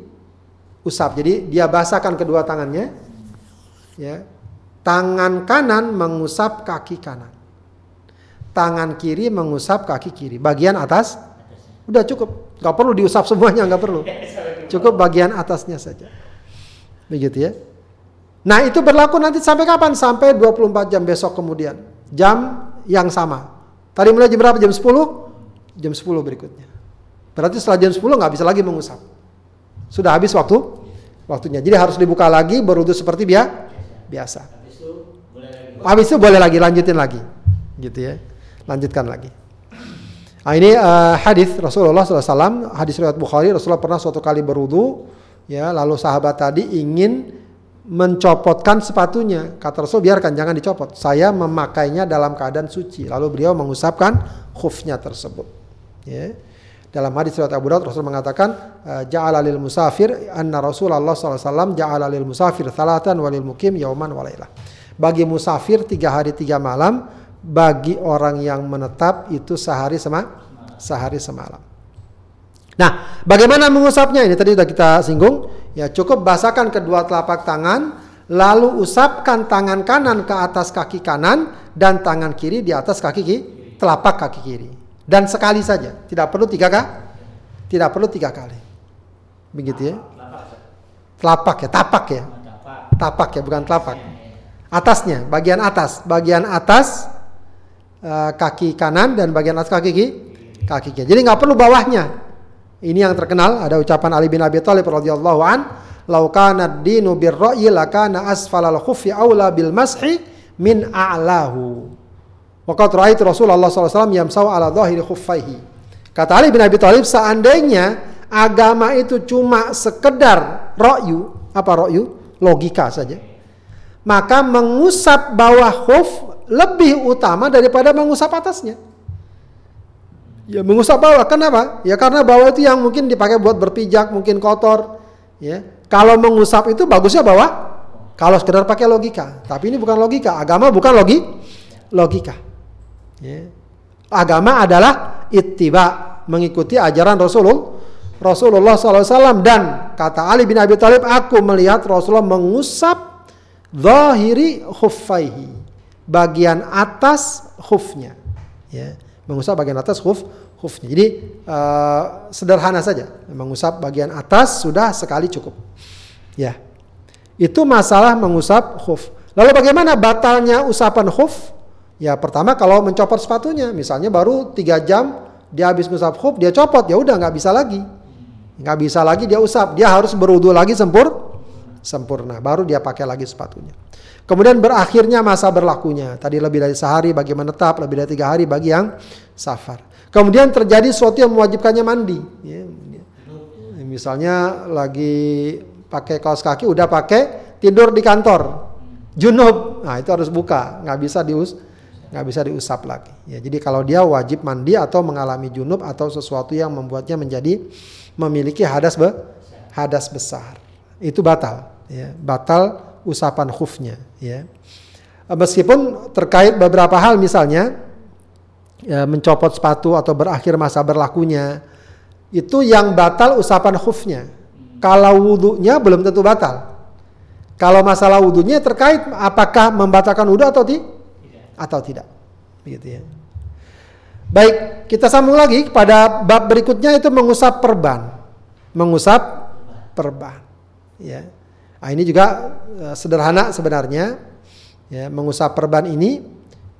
usap. Jadi dia basahkan kedua tangannya. Ya. Tangan kanan mengusap kaki kanan. Tangan kiri mengusap kaki kiri. Bagian atas udah cukup. Gak perlu diusap semuanya, gak perlu. Cukup bagian atasnya saja. Begitu ya. Nah itu berlaku nanti sampai kapan? Sampai 24 jam besok kemudian. Jam yang sama. Tadi mulai jam berapa? Jam 10? Jam 10 berikutnya. Berarti setelah jam 10 nggak bisa lagi mengusap. Sudah habis waktu waktunya. Jadi harus dibuka lagi berwudu seperti dia biasa. Habis itu boleh lagi lanjutin lagi. Gitu ya. Lanjutkan lagi. Nah, ini uh, hadis Rasulullah SAW, hadis riwayat Bukhari, Rasulullah pernah suatu kali berwudu, ya, lalu sahabat tadi ingin mencopotkan sepatunya. Kata Rasul, biarkan, jangan dicopot. Saya memakainya dalam keadaan suci. Lalu beliau mengusapkan khufnya tersebut. Ya. Dalam hadis riwayat Abu Daud, Rasul mengatakan, eh, ja'ala lil musafir, anna Rasulullah SAW ja'ala lil musafir thalatan walil mukim yauman walailah. Bagi musafir tiga hari tiga malam, bagi orang yang menetap itu sehari sema sehari semalam. Nah, bagaimana mengusapnya? Ini tadi sudah kita singgung. Ya, cukup basahkan kedua telapak tangan, lalu usapkan tangan kanan ke atas kaki kanan dan tangan kiri di atas kaki kiri, telapak kaki kiri. Dan sekali saja, tidak perlu tiga kali. Tidak perlu tiga kali. Begitu ya. Telapak ya, tapak ya. Tapak ya, bukan telapak. Atasnya, bagian atas, bagian atas uh, kaki kanan dan bagian atas kaki kiri, kaki kiri. Jadi nggak perlu bawahnya. Ini yang terkenal ada ucapan Ali bin Abi Thalib radhiyallahu an, "Lau kana dinu birra'yi lakana asfalal khuffi aula bil mashi min a'lahu." Waqat ra'aitu Rasulullah SAW yamsau ala dhahiri khuffaihi. Kata Ali bin Abi Thalib, seandainya agama itu cuma sekedar ro'yu, apa ro'yu? Logika saja maka mengusap bawah khuf lebih utama daripada mengusap atasnya. Ya mengusap bawah, kenapa? Ya karena bawah itu yang mungkin dipakai buat berpijak, mungkin kotor. Ya, kalau mengusap itu bagusnya bawah. Kalau sekedar pakai logika, tapi ini bukan logika. Agama bukan logi, logika. Ya. Agama adalah ittiba, mengikuti ajaran Rasulullah. Rasulullah SAW dan kata Ali bin Abi Thalib, aku melihat Rasulullah mengusap Zahiri khuffaihi. Bagian atas khufnya. Ya, mengusap bagian atas khuf khufnya. Jadi uh, sederhana saja. Mengusap bagian atas sudah sekali cukup. Ya. Itu masalah mengusap khuf. Lalu bagaimana batalnya usapan khuf? Ya pertama kalau mencopot sepatunya, misalnya baru tiga jam dia habis ngusap khuf, dia copot, ya udah nggak bisa lagi, nggak bisa lagi dia usap, dia harus berwudu lagi sempur sempurna. Baru dia pakai lagi sepatunya. Kemudian berakhirnya masa berlakunya. Tadi lebih dari sehari bagi menetap, lebih dari tiga hari bagi yang safar. Kemudian terjadi sesuatu yang mewajibkannya mandi. Ya, misalnya lagi pakai kaos kaki, udah pakai tidur di kantor, junub, nah itu harus buka, nggak bisa dius, nggak bisa diusap lagi. Ya, jadi kalau dia wajib mandi atau mengalami junub atau sesuatu yang membuatnya menjadi memiliki hadas be, hadas besar itu batal ya batal usapan khufnya ya. Meskipun terkait beberapa hal misalnya ya, mencopot sepatu atau berakhir masa berlakunya itu yang batal usapan khufnya. Kalau wudhunya belum tentu batal. Kalau masalah wudhunya terkait apakah membatalkan wudhu atau tidak. atau tidak. Begitu ya. Baik kita sambung lagi pada bab berikutnya itu mengusap perban. Mengusap perban ya. Nah, ini juga uh, sederhana sebenarnya. Ya, mengusap perban ini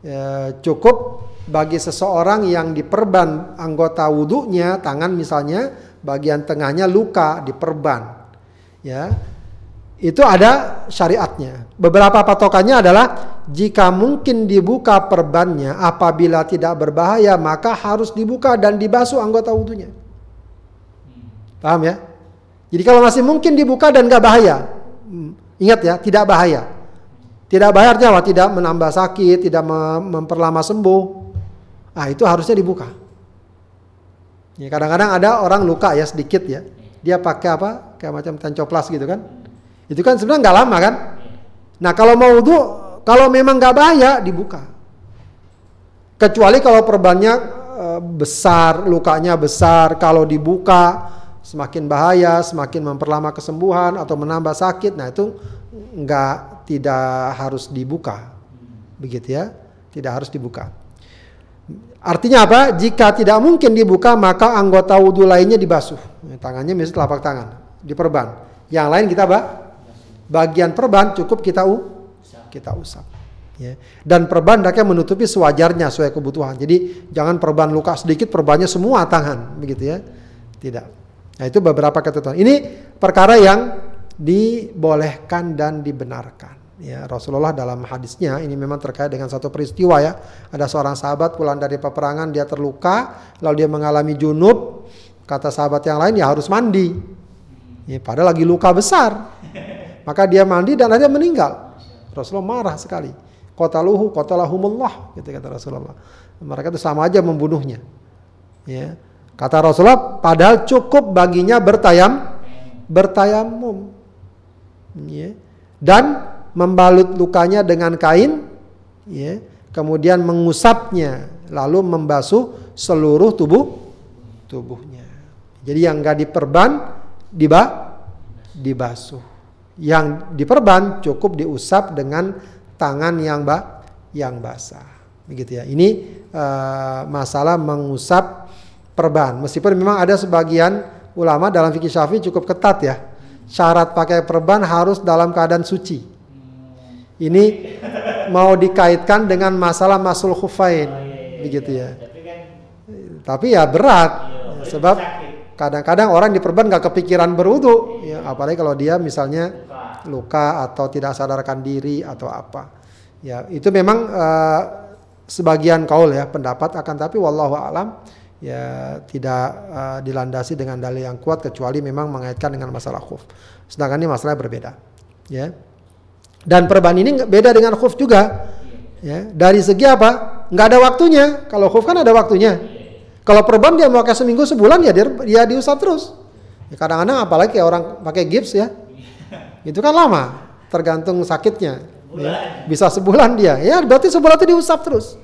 uh, cukup bagi seseorang yang diperban anggota wudhunya, tangan misalnya, bagian tengahnya luka diperban. Ya, itu ada syariatnya. Beberapa patokannya adalah jika mungkin dibuka perbannya apabila tidak berbahaya maka harus dibuka dan dibasuh anggota wudhunya. Paham ya? Jadi kalau masih mungkin dibuka dan nggak bahaya, ingat ya, tidak bahaya. Tidak bahaya artinya Tidak menambah sakit, tidak memperlama sembuh. Ah itu harusnya dibuka. Ya, kadang-kadang ada orang luka ya sedikit ya, dia pakai apa? Kayak macam tencoplas gitu kan? Itu kan sebenarnya nggak lama kan? Nah kalau mau wudhu, kalau memang nggak bahaya dibuka. Kecuali kalau perbannya eh, besar, lukanya besar, kalau dibuka semakin bahaya, semakin memperlama kesembuhan atau menambah sakit. Nah, itu enggak tidak harus dibuka. Begitu ya. Tidak harus dibuka. Artinya apa? Jika tidak mungkin dibuka, maka anggota wudhu lainnya dibasuh. Tangannya misalnya telapak tangan, diperban. Yang lain kita bah, bagian perban cukup kita u, kita usap. Ya. Dan perban hendaknya menutupi sewajarnya sesuai kebutuhan. Jadi jangan perban luka sedikit, perbannya semua tangan, begitu ya. Tidak. Nah itu beberapa ketentuan. Ini perkara yang dibolehkan dan dibenarkan. Ya, Rasulullah dalam hadisnya ini memang terkait dengan satu peristiwa ya. Ada seorang sahabat pulang dari peperangan dia terluka, lalu dia mengalami junub. Kata sahabat yang lain ya harus mandi. Ya, padahal lagi luka besar. Maka dia mandi dan akhirnya meninggal. Rasulullah marah sekali. Kota luhu, kota lahumullah, gitu kata Rasulullah. Mereka itu sama aja membunuhnya. Ya. Kata Rasulullah, padahal cukup baginya bertayam, bertayamum. Ya. Dan membalut lukanya dengan kain, ya, kemudian mengusapnya, lalu membasuh seluruh tubuh tubuhnya. Jadi yang nggak diperban, diba, dibasuh. Yang diperban cukup diusap dengan tangan yang ba, yang basah. Begitu ya. Ini uh, masalah mengusap perban. Meskipun memang ada sebagian ulama dalam fikih syafi'i cukup ketat ya. Syarat pakai perban harus dalam keadaan suci. Ini mau dikaitkan dengan masalah masul khufain, begitu ya. Tapi ya berat, sebab kadang-kadang orang diperban nggak kepikiran berwudu, ya, apalagi kalau dia misalnya luka atau tidak sadarkan diri atau apa. Ya itu memang uh, sebagian kaul ya pendapat akan tapi wallahu alam ya tidak uh, dilandasi dengan dalil yang kuat kecuali memang mengaitkan dengan masalah khuf. Sedangkan ini masalah berbeda. Ya. Dan perban ini beda dengan khuf juga. Ya, dari segi apa? Nggak ada waktunya. Kalau khuf kan ada waktunya. Kalau perban dia mau pakai seminggu sebulan ya dia, dia diusap terus. Ya, kadang-kadang apalagi kayak orang pakai gips ya. Itu kan lama, tergantung sakitnya. Ya. Bisa sebulan dia. Ya berarti sebulan itu diusap terus.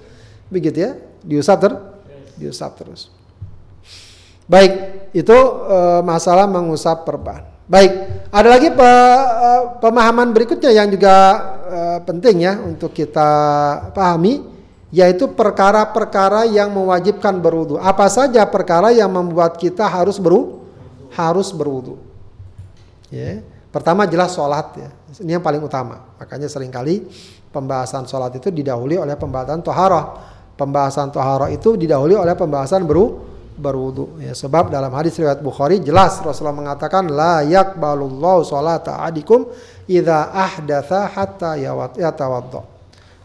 Begitu ya. Diusap ter diusap terus. Baik, itu uh, masalah mengusap perban. Baik, ada lagi pe, uh, pemahaman berikutnya yang juga uh, penting ya untuk kita pahami, yaitu perkara-perkara yang mewajibkan berwudu. Apa saja perkara yang membuat kita harus beru harus berwudu. Ya. Pertama jelas sholat ya, ini yang paling utama. Makanya sering kali pembahasan sholat itu didahului oleh pembahasan toharoh. Pembahasan toharoh itu didahului oleh pembahasan beru berwudu. Ya sebab dalam hadis riwayat Bukhari jelas Rasulullah mengatakan la yaqbalullahu salata adikum idza ahdatha hatta yatawadda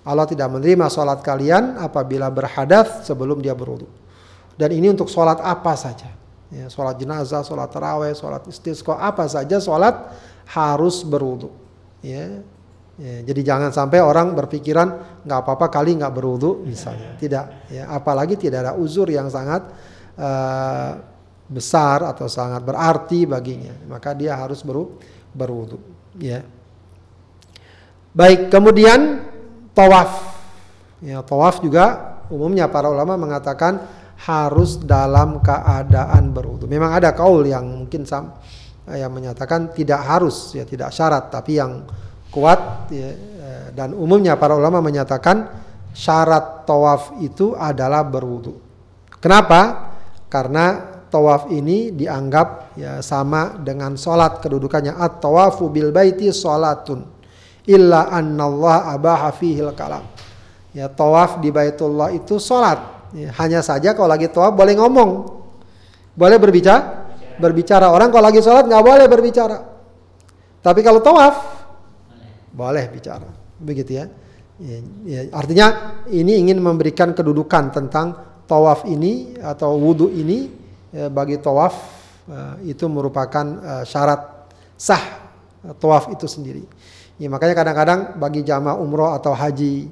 Allah tidak menerima salat kalian apabila berhadas sebelum dia berwudu. Dan ini untuk salat apa saja? Ya salat jenazah salat tarawih salat istisqa apa saja salat harus berwudu. Ya Ya, jadi jangan sampai orang berpikiran nggak apa-apa kali nggak berwudu misalnya. Tidak. Ya, apalagi tidak ada uzur yang sangat uh, besar atau sangat berarti baginya, maka dia harus beru berwudu. Ya. Baik, kemudian tawaf. Ya, tawaf juga umumnya para ulama mengatakan harus dalam keadaan berwudu. Memang ada kaul yang mungkin sam, yang menyatakan tidak harus ya tidak syarat tapi yang kuat ya, eh, dan umumnya para ulama menyatakan syarat tawaf itu adalah berwudu. Kenapa? karena tawaf ini dianggap ya sama dengan sholat kedudukannya. At tawafu bil baiti sholatun illa Allah abaha fihil kalam. Ya tawaf di baitullah itu sholat. Ya, hanya saja kalau lagi tawaf boleh ngomong. Boleh berbicara? Berbicara. Orang kalau lagi sholat nggak boleh berbicara. Tapi kalau tawaf boleh bicara begitu ya. ya, ya artinya ini ingin memberikan kedudukan tentang tawaf ini atau wudhu ini ya, bagi tawaf uh, itu merupakan uh, syarat sah tawaf itu sendiri. Ya, makanya kadang-kadang bagi jamaah umroh atau haji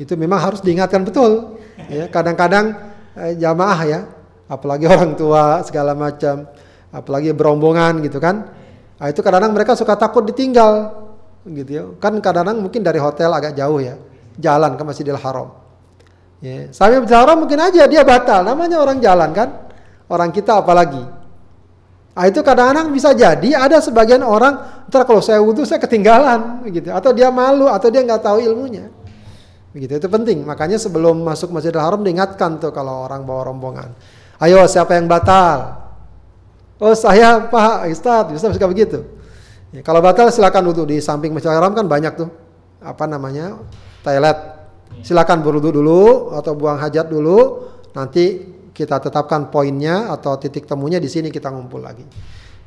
itu memang harus diingatkan betul. Ya, kadang-kadang uh, jamaah ya, apalagi orang tua segala macam, apalagi berombongan gitu kan. Nah, itu kadang-kadang mereka suka takut ditinggal gitu ya. Kan kadang-kadang mungkin dari hotel agak jauh ya, jalan ke Masjidil Haram. Ya, sampai bicara mungkin aja dia batal, namanya orang jalan kan, orang kita apalagi. Nah, itu kadang-kadang bisa jadi ada sebagian orang, ntar kalau saya wudhu saya ketinggalan, begitu, atau dia malu, atau dia nggak tahu ilmunya, begitu. Itu penting. Makanya sebelum masuk Masjidil Haram diingatkan tuh kalau orang bawa rombongan, ayo siapa yang batal? Oh saya Pak Ustadz, Ustadz suka begitu. Ya, kalau batal silakan wudhu di samping Masjidil Haram kan banyak tuh, apa namanya toilet silakan berwudu dulu atau buang hajat dulu. Nanti kita tetapkan poinnya atau titik temunya di sini kita ngumpul lagi.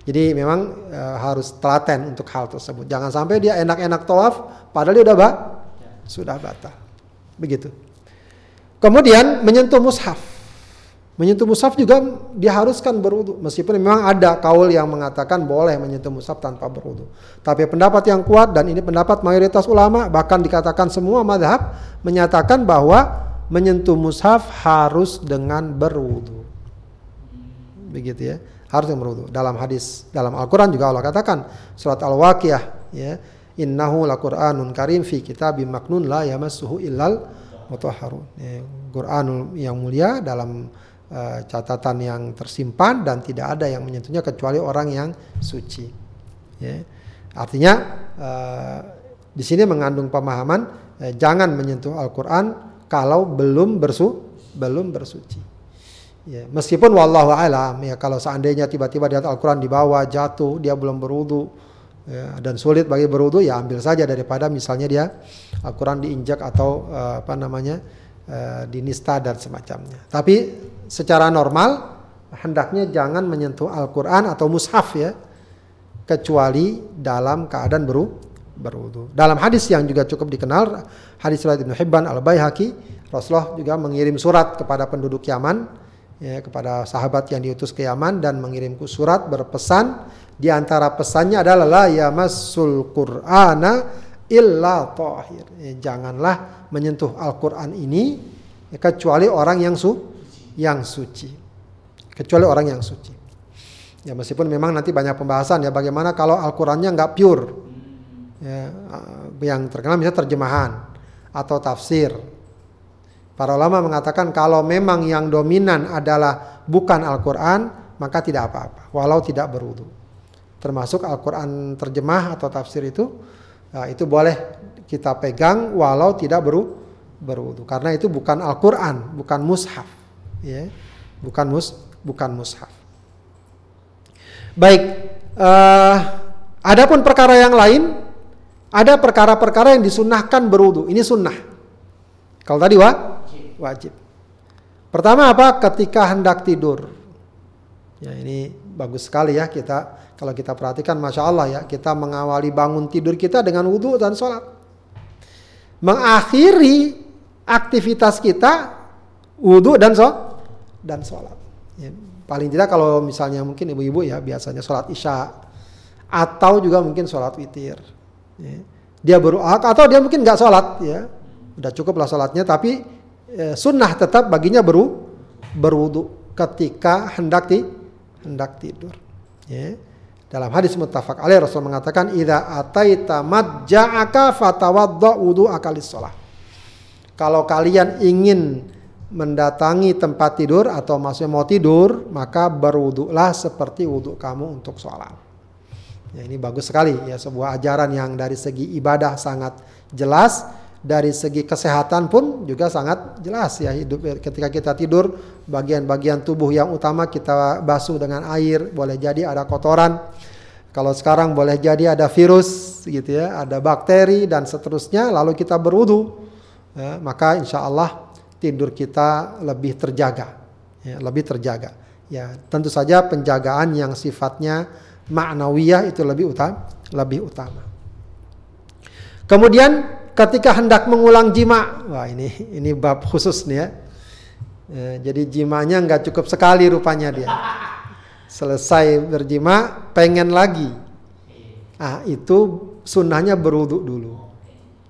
Jadi memang e, harus telaten untuk hal tersebut. Jangan sampai dia enak-enak tawaf padahal dia udah ba sudah batal. Begitu. Kemudian menyentuh mushaf. Menyentuh mushaf juga diharuskan berwudu. Meskipun memang ada kaul yang mengatakan boleh menyentuh mushaf tanpa berwudu. Tapi pendapat yang kuat dan ini pendapat mayoritas ulama bahkan dikatakan semua madhab menyatakan bahwa menyentuh mushaf harus dengan berwudu. Begitu ya. Harus dengan berwudu. Dalam hadis dalam Al-Qur'an juga Allah katakan surat Al-Waqiah ya. innahu laqur'anun karim fi kitabim maknun la yamassuhu illal mutahharun. Ya, Quranul yang mulia dalam uh, catatan yang tersimpan dan tidak ada yang menyentuhnya kecuali orang yang suci. Ya. Artinya uh, di sini mengandung pemahaman uh, jangan menyentuh Al-Qur'an kalau belum bersu belum bersuci. Ya, meskipun wallahu alam ya kalau seandainya tiba-tiba lihat Al-Qur'an di bawah jatuh dia belum berwudu ya, dan sulit bagi berwudu ya ambil saja daripada misalnya dia Al-Qur'an diinjak atau uh, apa namanya uh, dinista dan semacamnya. Tapi secara normal hendaknya jangan menyentuh Al-Qur'an atau mushaf ya kecuali dalam keadaan beru berwudu. Dalam hadis yang juga cukup dikenal hadis riwayat Ibnu Hibban Al-Baihaqi Rasulullah juga mengirim surat kepada penduduk Yaman ya, kepada sahabat yang diutus ke Yaman dan mengirimku surat berpesan di antara pesannya adalah la yamassul qur'ana illa tahir. Ya, janganlah menyentuh Al-Qur'an ini ya, kecuali orang yang su yang suci. Kecuali orang yang suci. Ya meskipun memang nanti banyak pembahasan ya bagaimana kalau Al-Qur'annya nggak pure. Ya, yang terkenal misalnya terjemahan atau tafsir Para ulama mengatakan kalau memang yang dominan adalah bukan Al-Quran, maka tidak apa-apa, walau tidak berwudu. Termasuk Al-Quran terjemah atau tafsir itu, nah itu boleh kita pegang walau tidak beru, berwudu. Karena itu bukan Al-Quran, bukan mushaf. Ya. Bukan mus, bukan mushaf. Baik, uh, adapun perkara yang lain, ada perkara-perkara yang disunahkan berwudu. Ini sunnah. Kalau tadi wa, wajib. Pertama apa? Ketika hendak tidur. Ya ini bagus sekali ya kita kalau kita perhatikan masya Allah ya kita mengawali bangun tidur kita dengan wudhu dan sholat. Mengakhiri aktivitas kita wudhu dan sholat dan sholat. Ya, paling tidak kalau misalnya mungkin ibu-ibu ya biasanya sholat isya atau juga mungkin sholat witir. Ya. Dia baru atau dia mungkin nggak sholat ya, udah cukup lah sholatnya tapi Eh, sunnah tetap baginya beru berwudu ketika hendak ti, hendak tidur. Ya. Dalam hadis muttafaq alaih Rasul mengatakan idza ataita madja'aka fatawadda wudu akalis shalah. Kalau kalian ingin mendatangi tempat tidur atau maksudnya mau tidur, maka berwudulah seperti wudhu kamu untuk sholat. Ya, ini bagus sekali ya sebuah ajaran yang dari segi ibadah sangat jelas dari segi kesehatan pun juga sangat jelas ya hidup ketika kita tidur bagian-bagian tubuh yang utama kita basuh dengan air boleh jadi ada kotoran. Kalau sekarang boleh jadi ada virus gitu ya ada bakteri dan seterusnya lalu kita berwudu ya, maka insya Allah tidur kita lebih terjaga ya, lebih terjaga. Ya tentu saja penjagaan yang sifatnya maknawiyah itu lebih utama lebih utama. Kemudian ketika hendak mengulang jima. Wah ini ini bab khusus nih ya. ya jadi jimanya nggak cukup sekali rupanya dia. Selesai berjima, pengen lagi. Ah itu sunnahnya beruduk dulu.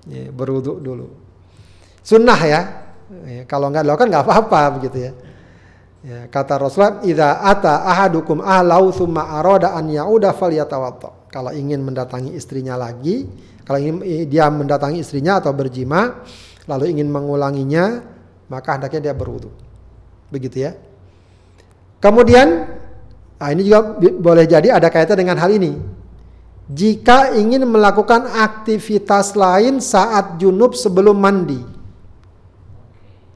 Ya, beruduk dulu. Sunnah ya. ya kalau nggak dilakukan nggak apa-apa begitu ya. Ya, kata Rasulullah, "Idza ata ahadukum ahlau thumma arada an yauda falyatawadda." Kalau ingin mendatangi istrinya lagi, kalau dia mendatangi istrinya atau berjima, lalu ingin mengulanginya, maka hendaknya dia berwudu. Begitu ya. Kemudian, nah ini juga boleh jadi ada kaitan dengan hal ini. Jika ingin melakukan aktivitas lain saat junub sebelum mandi.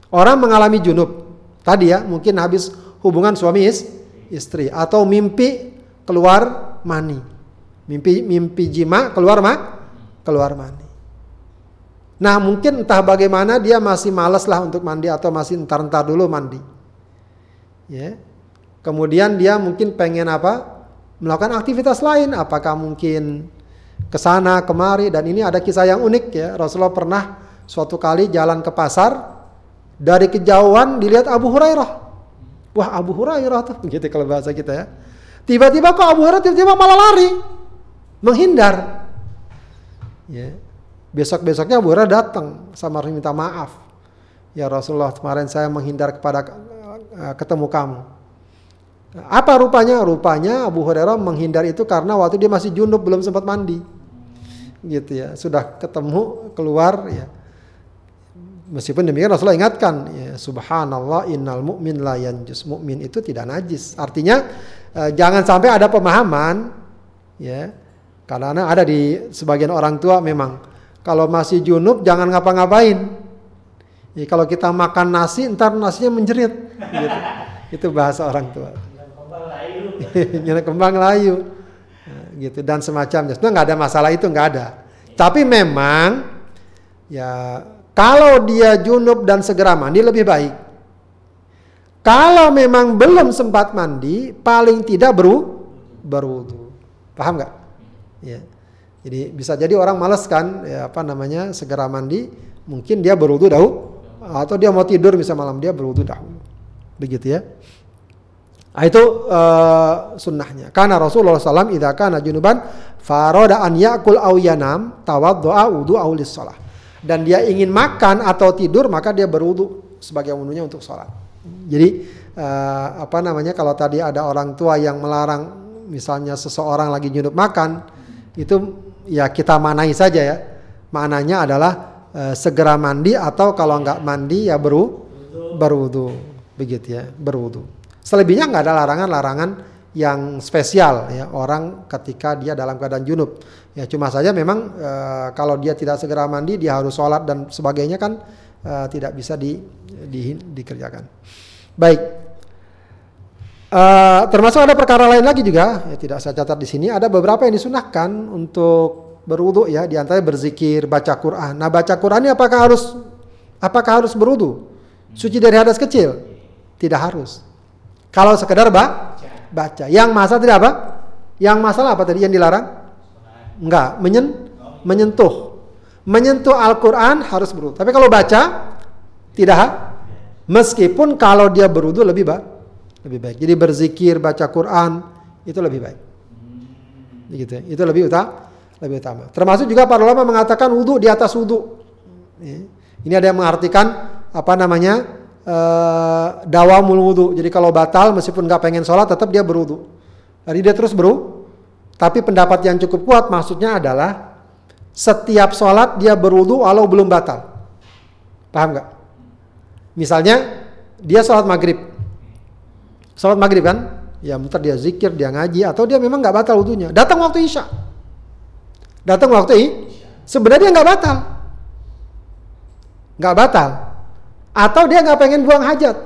Orang mengalami junub. Tadi ya, mungkin habis hubungan suami istri atau mimpi keluar mani. Mimpi mimpi jima keluar ma keluar mandi. Nah mungkin entah bagaimana dia masih malas lah untuk mandi atau masih entar-entar dulu mandi. Ya. Kemudian dia mungkin pengen apa? Melakukan aktivitas lain. Apakah mungkin ke sana kemari dan ini ada kisah yang unik ya. Rasulullah pernah suatu kali jalan ke pasar dari kejauhan dilihat Abu Hurairah. Wah Abu Hurairah tuh gitu kalau bahasa kita ya. Tiba-tiba kok Abu Hurairah tiba-tiba malah lari menghindar Ya. Besok-besoknya Abu Hurairah datang sama minta maaf. Ya Rasulullah kemarin saya menghindar kepada uh, ketemu kamu. Apa rupanya? Rupanya Abu Hurairah menghindar itu karena waktu dia masih junub belum sempat mandi. gitu ya sudah ketemu keluar ya meskipun demikian Rasulullah ingatkan ya subhanallah innal mu'min la yanjus mukmin itu tidak najis artinya eh, jangan sampai ada pemahaman ya karena ada di sebagian orang tua memang kalau masih junub jangan ngapa-ngapain ya, kalau kita makan nasi ntar nasinya menjerit gitu. itu bahasa orang tua kembang layu gitu dan semacamnya. Sebenarnya nggak ada masalah itu nggak ada. Tapi memang ya kalau dia junub dan segera mandi lebih baik. Kalau memang belum sempat mandi, paling tidak beru berwudu. Paham nggak? Ya. Jadi bisa jadi orang males kan, ya apa namanya segera mandi, mungkin dia berwudu dahulu, atau dia mau tidur bisa malam dia berwudu dahulu. Begitu ya. Nah, itu uh, sunnahnya. Karena Rasulullah SAW idza kana junuban faroda an yakul aw yanam tawaddoa wudu aulis salah. Dan dia ingin makan atau tidur maka dia berwudu sebagai wudunya untuk sholat. Jadi uh, apa namanya kalau tadi ada orang tua yang melarang misalnya seseorang lagi junub makan itu ya kita manai saja ya. Mananya adalah uh, segera mandi atau kalau nggak mandi ya beru berwudu begitu ya berwudu. Selebihnya nggak ada larangan-larangan yang spesial ya orang ketika dia dalam keadaan junub. Ya cuma saja memang e, kalau dia tidak segera mandi dia harus sholat dan sebagainya kan e, tidak bisa di, di, dikerjakan. Baik. E, termasuk ada perkara lain lagi juga ya tidak saya catat di sini ada beberapa yang disunahkan untuk berwudu ya di antaranya berzikir, baca Quran. Nah, baca Quran ini apakah harus apakah harus berwudu? Suci dari hadas kecil? Tidak harus. Kalau sekedar ba baca. Yang masalah tidak apa? Yang masalah apa tadi yang dilarang? Enggak, menyen menyentuh. Menyentuh Al-Qur'an harus berwudu. Tapi kalau baca tidak meskipun kalau dia berwudu lebih baik. Lebih baik. Jadi berzikir, baca Quran itu lebih baik. Begitu ya. Itu lebih utama, lebih utama. Termasuk juga para ulama mengatakan wudu di atas wudu. Ini ada yang mengartikan apa namanya? uh, dawamul wudhu. Jadi kalau batal meskipun nggak pengen sholat tetap dia berwudhu. Jadi dia terus beru. Tapi pendapat yang cukup kuat maksudnya adalah setiap sholat dia berwudhu walau belum batal. Paham nggak? Misalnya dia sholat maghrib. Sholat maghrib kan? Ya muter dia zikir, dia ngaji atau dia memang nggak batal wudhunya. Datang waktu isya. Datang waktu i, sebenarnya nggak batal. Nggak batal atau dia nggak pengen buang hajat.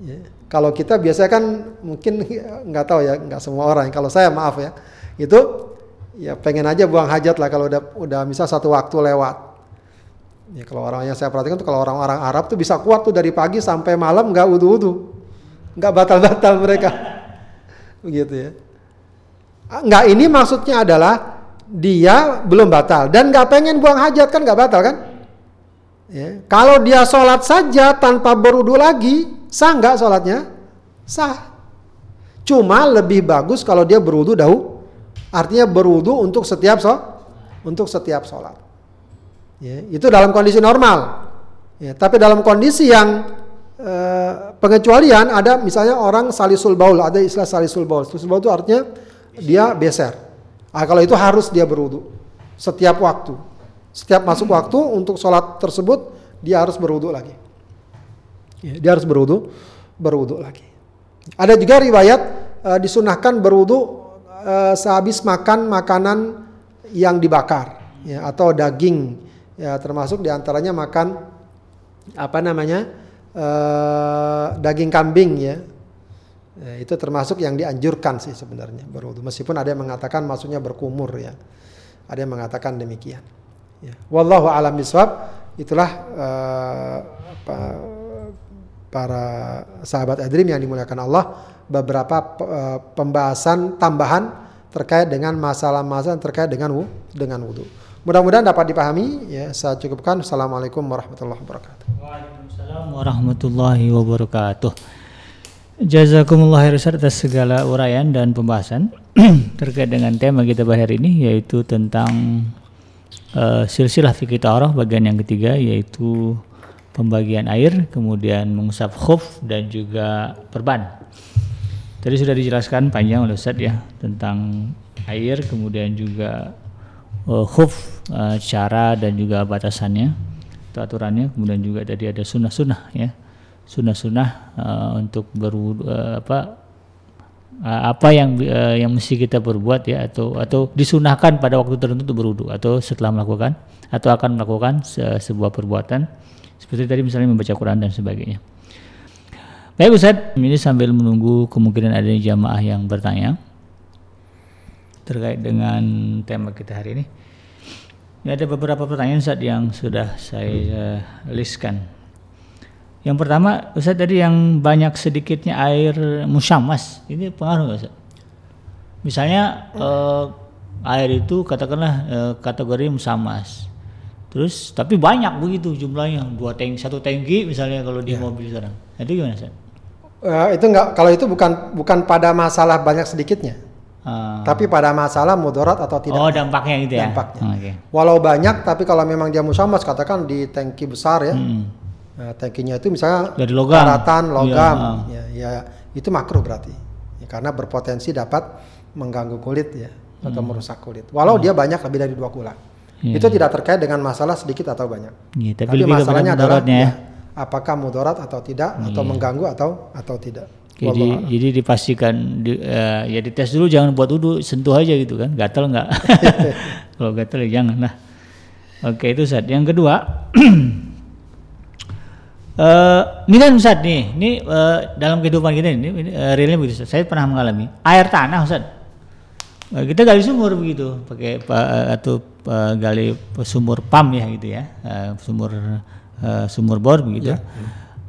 Ya. Kalau kita biasanya kan mungkin nggak tahu ya, nggak semua orang. Kalau saya maaf ya, itu ya pengen aja buang hajat lah kalau udah udah misal satu waktu lewat. Ya kalau orang yang saya perhatikan tuh kalau orang-orang Arab tuh bisa kuat tuh dari pagi sampai malam nggak wudhu-wudhu, nggak batal-batal mereka, begitu ya. Ah, nggak ini maksudnya adalah dia belum batal dan nggak pengen buang hajat kan nggak batal kan? Ya. Kalau dia sholat saja tanpa berudu lagi, sah nggak sholatnya? Sah. Cuma lebih bagus kalau dia berudu dahulu. Artinya berudu untuk setiap so, untuk setiap sholat. Ya, itu dalam kondisi normal. Ya, tapi dalam kondisi yang uh, pengecualian ada misalnya orang salisul baul, ada istilah salisul baul. Salisul baul itu artinya dia beser. Nah, kalau itu harus dia berudu setiap waktu. Setiap masuk waktu untuk sholat tersebut dia harus berwudu lagi. Ya, dia harus berwudu, berwudu lagi. Ada juga riwayat uh, disunahkan berwudu uh, sehabis makan makanan yang dibakar ya, atau daging ya termasuk di antaranya makan apa namanya uh, daging kambing ya. ya itu termasuk yang dianjurkan sih sebenarnya berwudu meskipun ada yang mengatakan maksudnya berkumur ya ada yang mengatakan demikian Ya. Wallahu alam biswab. Itulah uh, apa, para sahabat adrim yang dimuliakan Allah beberapa uh, pembahasan tambahan terkait dengan masalah-masalah terkait dengan dengan wudhu. Mudah-mudahan dapat dipahami. Ya, saya cukupkan. Assalamualaikum warahmatullahi wabarakatuh. Waalaikumsalam warahmatullahi wabarakatuh. Jazakumullah khairan atas segala uraian dan pembahasan terkait dengan tema kita pada hari ini yaitu tentang uh, silsilah fikih ta'arah bagian yang ketiga yaitu pembagian air, kemudian mengusap khuf dan juga perban. Tadi sudah dijelaskan panjang oleh Ustaz ya tentang air, kemudian juga uh, khuf uh, cara dan juga batasannya atau aturannya kemudian juga tadi ada sunnah-sunnah ya sunnah-sunnah uh, untuk berwudu uh, apa uh, apa yang uh, yang mesti kita perbuat ya atau atau disunahkan pada waktu tertentu untuk berwudu atau setelah melakukan atau akan melakukan se sebuah perbuatan seperti tadi misalnya membaca Quran dan sebagainya. Baik Ustaz, ini sambil menunggu kemungkinan adanya jamaah yang bertanya terkait dengan tema kita hari ini. Ini ada beberapa pertanyaan Ustaz yang sudah saya listkan. Yang pertama, Ustaz tadi yang banyak sedikitnya air musyamas, ini pengaruh nggak Ustaz? Misalnya eh, air itu katakanlah eh, kategori musamas. Terus tapi banyak begitu jumlahnya, dua tank, satu tangki misalnya kalau di Ya. mobil sekarang. Itu gimana Ustaz? Eh, itu enggak kalau itu bukan bukan pada masalah banyak sedikitnya, Ah. tapi pada masalah mudarat atau tidak. oh dampaknya gitu ya? Dampaknya. Oke. Walau banyak, tapi kalau memang dia musamas, katakan di tangki besar ya, Hmm. nah, tangkinya itu misalnya Dari logam. daratan logam, Iya. ya, ya itu makruh berarti, ya, karena berpotensi dapat mengganggu kulit ya atau merusak kulit. Walau dia banyak lebih dari dua kula, Hmm. Iya. itu tidak terkait dengan masalah sedikit atau banyak. Iya, tapi, Tapi, masalahnya adalah ya. ya, apakah mudarat atau tidak, atau mengganggu atau atau tidak. Jadi jadi dipastikan di, eh, ya dites dulu jangan buat wudhu sentuh aja gitu kan. Gatal nggak? Kalau gatal ya jangan lah. Oke itu Ustaz yang kedua eh ini kan Ustaz nih ini eh, dalam kehidupan kita ini, ini eh, realnya begitu Ustaz. saya pernah mengalami air tanah Ustaz Eh, kita gali sumur begitu pakai pa- eh, atau eh, gali sumur pam ya gitu ya eh, sumur eh, sumur bor begitu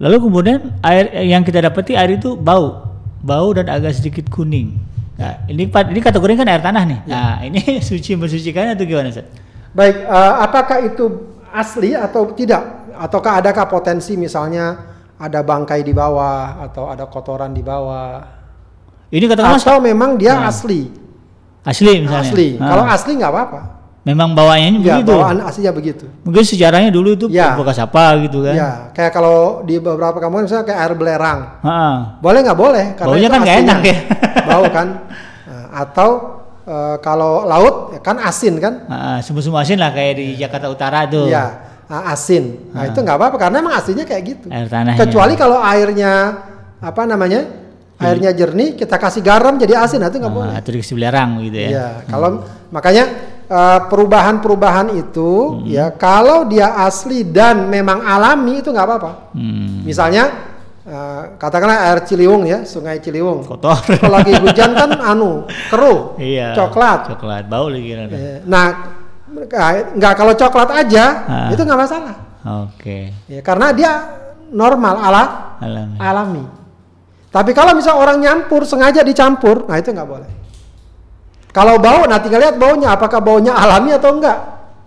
lalu kemudian air yang kita dapati air itu bau bau dan agak sedikit kuning nah, ini ini kategori kan air tanah nih nah ini suci mensucikan atau gimana Ustaz? Baik, eh, apakah itu asli atau tidak? Ataukah adakah potensi misalnya ada bangkai di bawah atau ada kotoran di bawah? ini katakanlah Atau memang dia asli? asli misalnya Asli. Ah. Kalau asli nggak apa-apa. Memang bawaannya Ya, begitu bawaan aslinya begitu. mungkin sejarahnya dulu itu Ya. bekas apa gitu kan Ya, kayak kalau di beberapa kampung misalnya kayak air belerang. Ha-ha. Boleh nggak boleh? Baunya itu kan nggak enak ya. Bau kan. Nah, atau eh, kalau laut ya kan asin kan? Ha-ha, semua-semua asin lah kayak di Jakarta Utara tuh Iya, asin. Nah, itu nggak apa-apa karena emang aslinya kayak gitu. air tanahnya Kecuali kalau airnya apa namanya? Airnya jernih, kita kasih garam jadi asin, nah, itu nggak boleh. Ah, atau dikasih belerang gitu ya. Iya, kalau makanya eh, perubahan-perubahan itu ya kalau dia asli dan memang alami itu nggak apa-apa. Hmm, Misalnya eh, katakanlah air Ciliwung ya, Sungai Ciliwung. kotor. Kalau lagi hujan kan anu keruh, iya. coklat. Coklat bau lagi kan. Eh, Nah, nggak kalau coklat aja Ah. itu nggak masalah. Oke. Ya, karena dia normal ala Alami. alami. Tapi kalau misal orang nyampur sengaja dicampur, nah itu nggak boleh. Kalau bau, nah tinggal lihat baunya, apakah baunya alami atau enggak.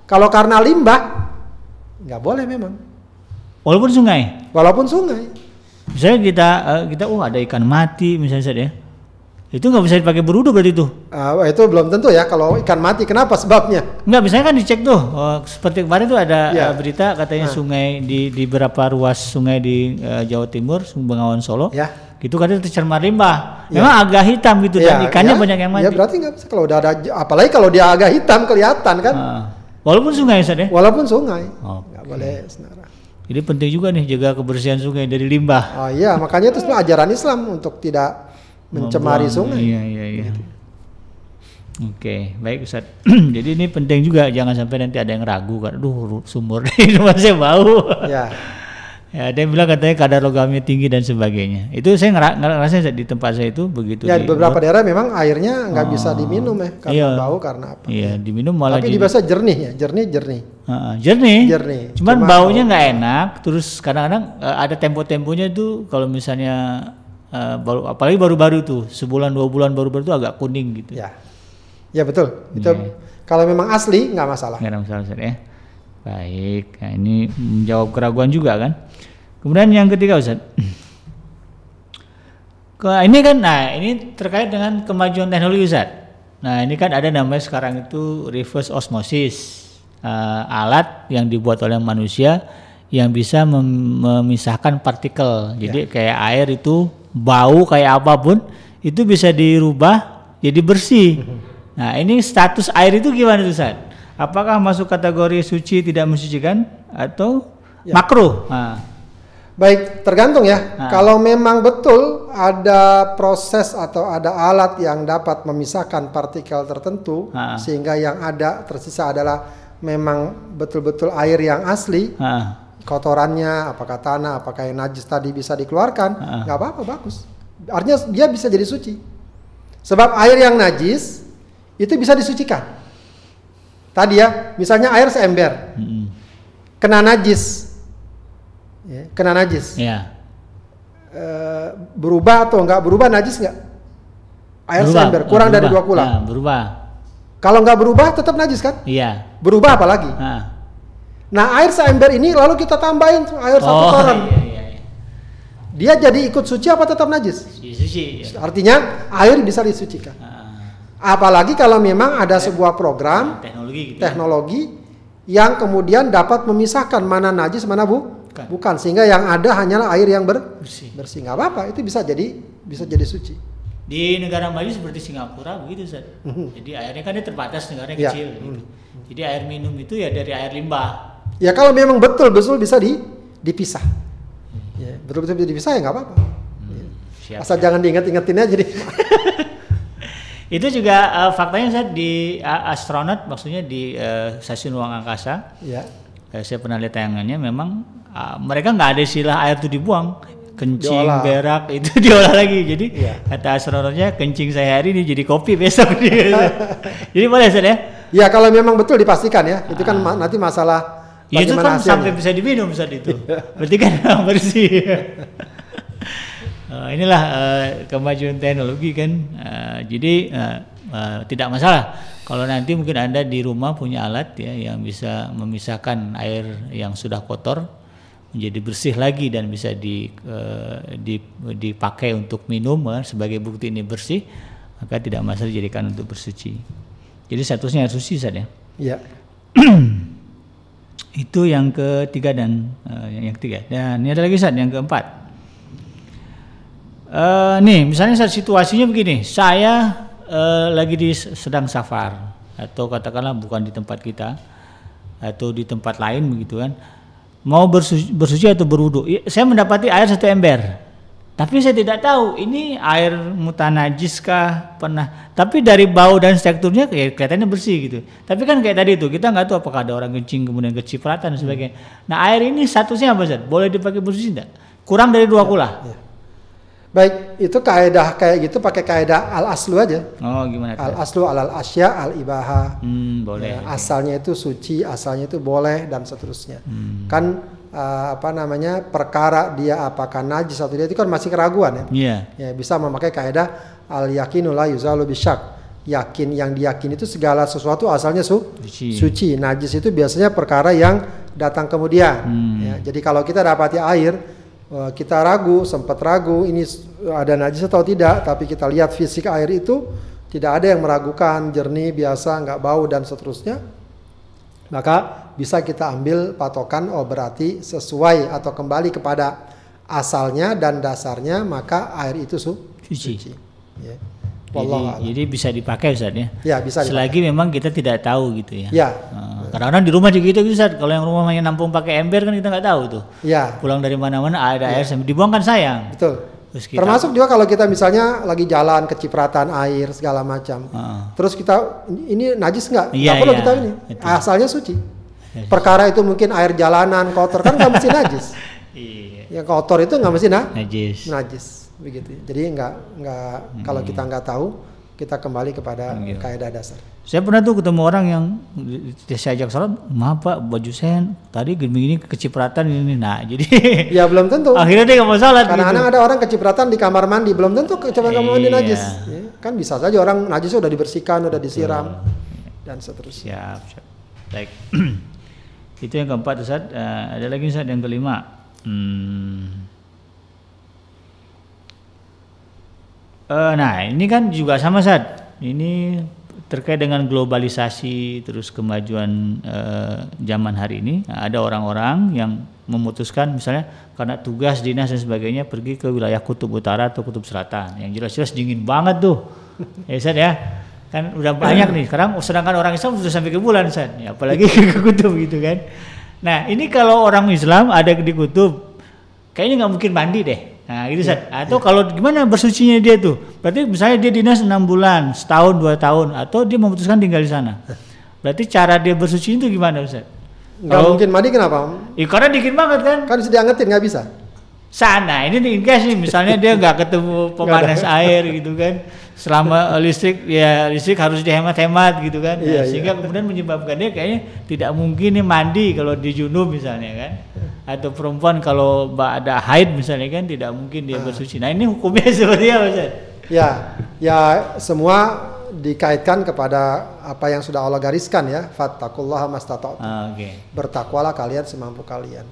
Kalau karena limbah, nggak boleh memang. Walaupun sungai. Walaupun sungai. Misalnya kita eh, kita oh ada ikan mati misalnya Ustaz ya. Itu nggak bisa dipakai berwudu berarti itu. Ah, itu belum tentu ya kalau ikan mati. Kenapa sebabnya? Enggak, misalnya kan dicek tuh. Oh, seperti kemarin tuh ada Ya. eh, berita katanya Ah. sungai di di beberapa ruas sungai di eh, Jawa Timur, Bengawan Solo. Ya. Itu katanya tercemar limbah. Ya. Memang agak hitam gitu dan ikannya banyak yang mati. Ya berarti nggak bisa kalau udah ada, apalagi kalau dia agak hitam kelihatan kan. Ah. Walaupun sungai Ustaz ya. Walaupun sungai, nggak boleh senara. Jadi penting juga nih jaga kebersihan sungai dari limbah. Oh iya, makanya itu sebenarnya ajaran Islam untuk tidak mencemari Membuang. sungai. Iya iya iya. Oke, baik Ustaz. Jadi ini penting juga jangan sampai nanti ada yang ragu kan. Aduh, sumur di rumah saya bau. Ya. Ya, yang bilang katanya kadar logamnya tinggi dan sebagainya. Itu saya ngera- ngerasain Ustaz, di tempat saya itu begitu Ya di beberapa daerah memang airnya nggak Oh. bisa diminum ya karena Iya. bau karena apa? Iya, diminum malah Tapi di bahasa jernih ya, jernih jernih. Heeh, jernih. Jernih. Cuman Cuma baunya bau- nggak enak. Terus kadang-kadang eh, ada tempo-temponya tuh kalau misalnya eh, baru apalagi baru-baru tuh sebulan dua bulan baru-baru tuh agak kuning gitu. Ya, ya betul. Itu Iya. kalau memang asli nggak masalah. Nggak ada masalah ya. Baik, nah ini menjawab keraguan juga kan. Kemudian yang ketiga Ustaz. Ke, ini kan, nah ini terkait dengan kemajuan teknologi Ustaz. Nah ini kan ada namanya sekarang itu reverse osmosis. Eh, alat yang dibuat oleh manusia yang bisa mem- memisahkan partikel. Jadi kayak air itu bau kayak apa pun itu bisa dirubah jadi bersih. Nah ini status air itu gimana Ustaz? Apakah masuk kategori suci tidak mensucikan atau Ya. makruh? Nah, Baik, tergantung ya. Ah. Kalau memang betul ada proses atau ada alat yang dapat memisahkan partikel tertentu Ah. sehingga yang ada tersisa adalah memang betul-betul air yang asli, ah, kotorannya, apakah tanah, apakah yang najis tadi bisa dikeluarkan, nggak apa-apa, bagus. Artinya dia bisa jadi suci. Sebab air yang najis itu bisa disucikan. Tadi ya, misalnya air seember, mm, kena najis, ya, kena najis, ya. Eh, berubah atau nggak berubah najis nggak? Air Berubah. seember, kurang Ah, dari dua berubah. kula. Nah, berubah. Kalau nggak berubah tetap najis kan? Iya. Berubah apa lagi? Ah. Nah air seember ini lalu kita tambahin air satu Oh, koran. iya, iya, iya. Dia jadi ikut suci apa tetap najis? Suci, suci. ya. Artinya air bisa disucikan. Ah, Apalagi kalau memang ada sebuah program teknologi gitu. teknologi yang kemudian dapat memisahkan mana najis mana bu Bukan. bukan sehingga yang ada hanyalah air yang ber Bersih. bersih nggak apa-apa itu bisa jadi bisa jadi suci. Di negara maju seperti Singapura begitu Ustaz. Mhm. Jadi airnya kan dia terbatas negaranya kecil gitu. Jadi air minum itu ya dari air limbah. Ya kalau memang betul-betul bisa di dipisah. Ya, betul-betul bisa dipisah ya nggak apa-apa. Siap. Asal jangan diingat-ingetin aja jadi. Itu juga eh, faktanya Ustaz di a- astronot maksudnya di eh, stasiun ruang angkasa. ya. eh, saya pernah lihat tayangannya memang ah, mereka nggak ada istilah air itu dibuang. Kencing, Diolah. berak itu diolah lagi. Jadi Iya. kata astronotnya kencing saya hari ini jadi kopi besok. jadi boleh Ustaz ya? Ya kalau memang betul dipastikan ya. Itu kan ma- nanti masalah Ya itu kan sampai hasilnya. bisa diminum saat itu. Berarti kan bersih. Eh, inilah eh, kemajuan teknologi kan. Eh, jadi eh, eh, tidak masalah kalau nanti mungkin anda di rumah punya alat ya yang bisa memisahkan air yang sudah kotor menjadi bersih lagi dan bisa di, di- dipakai untuk minum sebagai bukti ini bersih maka tidak masalah dijadikan untuk bersuci. Jadi statusnya suci saja. Ya. Itu yang ketiga dan yang ketiga. Dan ini ada lagi saat yang keempat. Eh, nih, misalnya saat situasinya begini, saya eh, lagi di sedang safar atau katakanlah bukan di tempat kita atau di tempat lain begitu kan. Mau bersuci, bersuci atau berwudu. I- Saya mendapati air satu ember. Tapi saya tidak tahu ini air mutanajis kah pernah. Tapi dari bau dan teksturnya kayak kelihatannya bersih gitu. Tapi kan kayak tadi itu kita nggak tahu apakah ada orang kencing kemudian kecipratan dan sebagainya. Nah air ini statusnya apa Zat? Boleh dipakai bersuci tidak? Kurang dari dua kula. ya. Baik, itu kaedah kayak gitu pakai kaedah al aslu aja. Oh gimana? Al aslu al asya al ibaha. Hmm, boleh. Ya, asalnya itu suci, asalnya itu boleh dan seterusnya. Hmm. Kan eh, apa namanya perkara dia apakah najis atau tidak itu kan masih keraguan ya. Iya. Ya bisa memakai kaedah al yakinu la yuzalu bisyak. Yakin yang diyakini itu segala sesuatu asalnya su Suci. suci. Najis itu biasanya perkara yang datang kemudian. Hmm. Ya, jadi kalau kita dapati air, kita ragu, sempat ragu ini ada najis atau tidak, tapi kita lihat fisik air itu tidak ada yang meragukan, jernih, biasa, nggak bau dan seterusnya. Maka bisa kita ambil patokan oh berarti sesuai atau kembali kepada asalnya dan dasarnya maka air itu su Suci. Ya. Jadi, jadi bisa dipakai Ustaz ya. Ya bisa dipakai. Selagi memang kita tidak tahu gitu ya. Ya. Eh, Kadang-kadang di rumah juga gitu gitu Ustaz. Kalau yang rumahnya nampung pakai ember kan kita nggak tahu tuh. Ya, Pulang dari mana-mana ada air sampai dibuang kan sayang. betul. Terus kita Termasuk juga kalau kita misalnya lagi jalan kecipratan air segala macam. Heeh. Terus kita ini najis nggak? Nggak Iya, perlu iya. kita ini. Betul. Asalnya suci. Perkara itu mungkin air jalanan kotor kan nggak mesti najis. Iya. Yang kotor itu nggak mesti nah, Najis. najis begitu. Jadi nggak nggak kalau kita nggak tahu kita kembali kepada Iya. kaidah dasar. Saya pernah tuh ketemu orang yang saya ajak sholat, maaf pak baju saya tadi gini-gini kecipratan ini. Nah jadi Ya belum tentu. akhirnya dia nggak mau sholat. Kadang-kadang gitu. ada orang kecipratan di kamar mandi, belum tentu kecipratan kamar mandi Iya. najis. Ya, kan bisa saja orang najis sudah dibersihkan, sudah disiram dan seterusnya. Siap, siap. Baik. Itu yang keempat Ustaz. Eh, ada lagi Ustaz yang kelima. Hmm. Eh, nah, ini kan juga sama Ustaz. Ini terkait dengan globalisasi terus kemajuan eh, zaman hari ini. Nah, ada orang-orang yang memutuskan misalnya karena tugas dinas dan sebagainya pergi ke wilayah kutub utara atau kutub selatan. Yang jelas-jelas dingin banget tuh. ya Ustaz ya. kan udah banyak nih sekarang sedangkan orang Islam sudah sampai ke bulan Ustaz ya, apalagi ke kutub gitu kan nah ini kalau orang Islam ada di kutub kayaknya nggak mungkin mandi deh nah itu Ustaz. Ya, atau kalau gimana bersucinya dia tuh? Berarti misalnya dia dinas enam bulan setahun dua tahun atau dia memutuskan tinggal di sana? Berarti cara dia bersuci itu gimana Ustaz? Nggak Kalau- mungkin. Mandi kenapa? Ya, karena dikit banget kan? Kan bisa diangetin nggak bisa. Sana ini nih guys nih misalnya dia nggak ketemu pemanas air gitu kan selama listrik ya listrik harus dihemat-hemat gitu kan Nah, Iya, iya. sehingga kemudian menyebabkan dia kayaknya tidak mungkin nih mandi kalau di junub misalnya kan atau perempuan kalau ada haid misalnya kan tidak mungkin dia bersuci nah ini hukumnya seperti apa Ustaz? Ya, ya semua dikaitkan kepada apa yang sudah Allah gariskan ya. Fattakullaha mastata'tum. Ah, oke Bertakwalah kalian semampu kalian.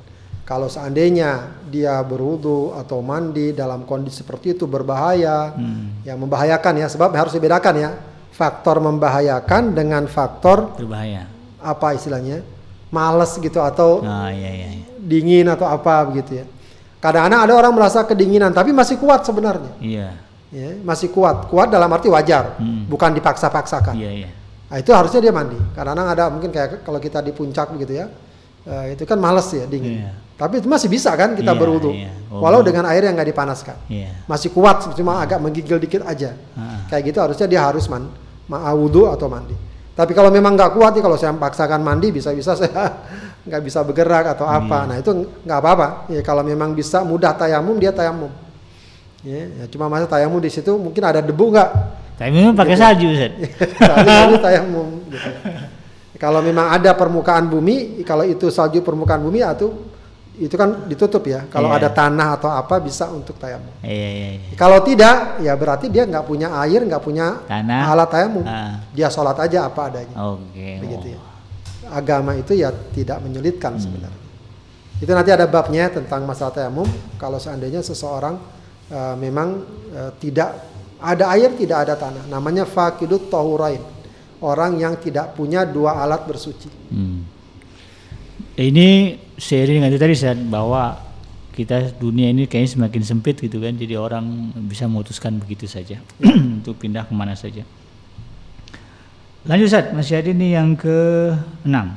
Kalau seandainya dia berwudu atau mandi dalam kondisi seperti itu berbahaya, Hmm, ya membahayakan ya. Sebab harus dibedakan ya. Faktor membahayakan dengan faktor berbahaya apa istilahnya? Males gitu atau ah iya iya dingin atau apa begitu ya. Kadang-kadang ada orang merasa kedinginan tapi masih kuat sebenarnya. iya Ya, masih kuat. Kuat dalam arti wajar, Hmm. bukan dipaksa-paksakan. iya iya Nah, itu harusnya dia mandi. Kadang-kadang ada mungkin kayak kalau kita di puncak begitu ya. eh, itu kan males ya dingin. Iya. Tapi itu masih bisa kan kita Iya, berwudu. iya. Oh. Walau dengan air yang nggak dipanaskan. iya Masih kuat cuma agak menggigil dikit aja. Ah. Kayak gitu harusnya dia harus man, ma- wudu atau mandi. Tapi kalau memang nggak kuat nih kalau saya paksakan mandi bisa-bisa saya nggak bisa bergerak atau apa. Iya. Nah itu nggak apa-apa. Ya kalau memang bisa mudah tayamum dia tayamum. Ya, ya cuma masa tayamum di situ mungkin ada debu nggak? tapi memang pakai salju Ustaz tayamum gitu. Kalau memang ada permukaan bumi, kalau itu salju permukaan bumi atau itu kan ditutup ya. Kalau Iya. ada tanah atau apa bisa untuk tayamum. iya iya iya Kalau tidak, ya berarti dia nggak punya air, nggak punya Tanah. alat tayamum. Ah. Dia sholat aja apa adanya. oke Begitu ya. Agama itu ya tidak menyulitkan sebenarnya. Itu nanti ada babnya tentang masalah tayamum. Kalau seandainya seseorang eh, memang eh, tidak ada air, tidak ada tanah, namanya fakidut tahurain. Orang yang tidak punya dua alat bersuci. Hmm. Ini seiring dengan itu tadi Ustaz, bahwa kita dunia ini kayaknya semakin sempit gitu kan, jadi orang bisa memutuskan begitu saja untuk pindah ke mana saja. Lanjut Ustaz, masih ada nih yang ke enam.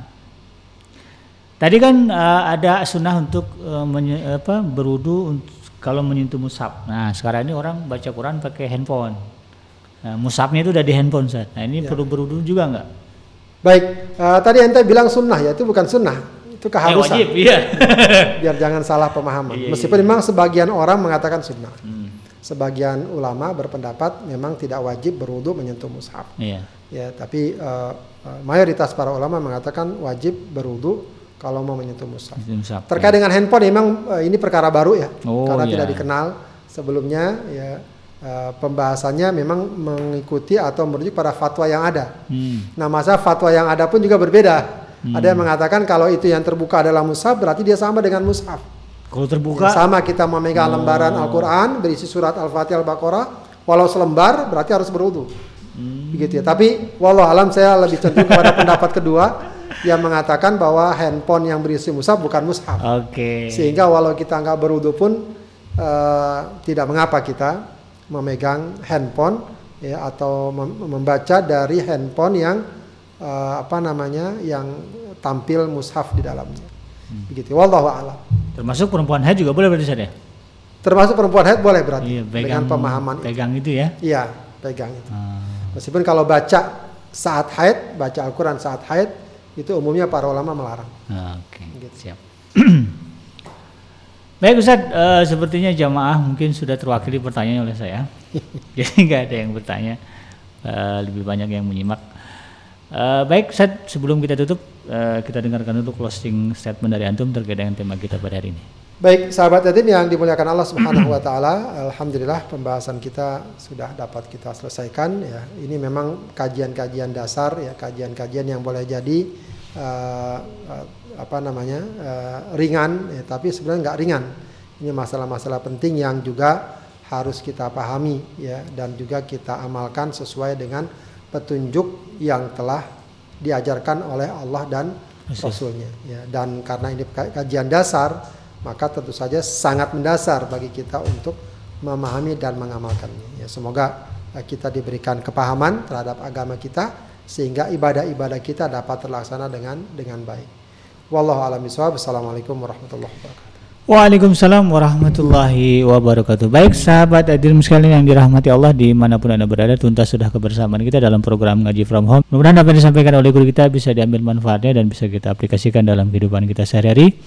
Tadi kan eh, ada sunnah untuk eh, menye- apa, berudu untuk, kalau menyentuh mushaf. Nah sekarang ini orang baca Quran pakai handphone. Nah, mushafnya itu udah di handphone Ustaz. Nah ini perlu berudu juga nggak? Baik, eh, tadi ente bilang sunnah ya, itu bukan sunnah, itu Eh, keharusan. wajib, iya. Biar jangan salah pemahaman. Iya, Meskipun memang sebagian orang mengatakan sunnah. Hmm, Sebagian ulama berpendapat memang tidak wajib berwudu menyentuh mushaf. iya. Ya, tapi eh, mayoritas para ulama mengatakan wajib berwudu kalau mau menyentuh mushaf. Terkait dengan handphone memang eh, ini perkara baru ya, Oh, karena iya. tidak dikenal sebelumnya ya eh, pembahasannya memang mengikuti atau merujuk pada fatwa yang ada. Hmm. Nah, masa fatwa yang ada pun juga berbeda. Hmm. Ada yang mengatakan kalau itu yang terbuka adalah mushaf berarti dia sama dengan mushaf. Kalau terbuka, sama kita memegang lembaran Oh. Al-Qur'an berisi surat Al-Fatihah Al-Baqarah, walau selembar berarti harus berwudu. Hmm. Begitu ya. Tapi walau alam saya lebih cenderung kepada pendapat kedua yang mengatakan bahwa handphone yang berisi mushaf bukan mushaf. oke. Sehingga walau kita nggak berwudu pun eh, tidak mengapa kita memegang handphone ya atau mem- membaca dari handphone yang eh, apa namanya yang tampil mushaf di dalamnya. Hmm. Begitu. Wallahu a'lam. Termasuk perempuan haid juga boleh berarti Ustaz ya? Termasuk perempuan haid boleh berarti Iya, dengan pegang pemahaman itu. pegang itu ya. Iya, pegang itu. Ah, Meskipun kalau baca saat haid, baca Al-Qur'an saat haid itu umumnya para ulama melarang. ah, oke. Gitu. Siap. Baik Ustaz, eh, sepertinya jamaah mungkin sudah terwakili pertanyaan oleh saya. Jadi nggak ada yang bertanya, eh, lebih banyak yang menyimak. Eh, baik Ustaz, sebelum kita tutup, eh, kita dengarkan dulu closing statement dari Antum terkait dengan tema kita pada hari ini. Baik, sahabat yatim yang dimuliakan Allah Subhanahu wa taala, alhamdulillah pembahasan kita sudah dapat kita selesaikan ya. Ini memang kajian-kajian dasar ya, kajian-kajian yang boleh jadi eh, eh, apa namanya? eh, ringan ya, tapi sebenarnya nggak ringan. Ini masalah-masalah penting yang juga harus kita pahami ya dan juga kita amalkan sesuai dengan petunjuk yang telah diajarkan oleh Allah dan Rasul. Rasulnya ya dan karena ini ka- kajian dasar maka tentu saja sangat mendasar bagi kita untuk memahami dan mengamalkannya ya semoga uh, kita diberikan kepahaman terhadap agama kita sehingga ibadah-ibadah kita dapat terlaksana dengan dengan baik. Wallahu a'lam bishawab. Assalamualaikum warahmatullahi wabarakatuh. Waalaikumsalam warahmatullahi wabarakatuh. Baik sahabat hadirin sekalian yang dirahmati Allah di mana pun anda berada, tuntas sudah kebersamaan kita dalam program ngaji from home. Mudah-mudahan apa yang disampaikan oleh guru kita bisa diambil manfaatnya dan bisa kita aplikasikan dalam kehidupan kita sehari-hari.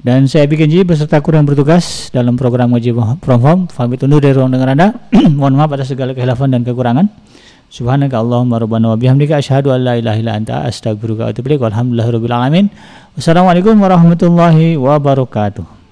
Dan saya bikin jadi beserta kurang bertugas dalam program ngaji from home. Pamit undur dari ruang dengar anda. Mohon maaf atas segala kehilafan dan kekurangan. Subhanaka Allahumma rabbana wa bihamdika asyhadu an la ilaha illa anta astaghfiruka wa atubu ilaik. Walhamdulillahirabbil alamin. Wassalamualaikum warahmatullahi wabarakatuh.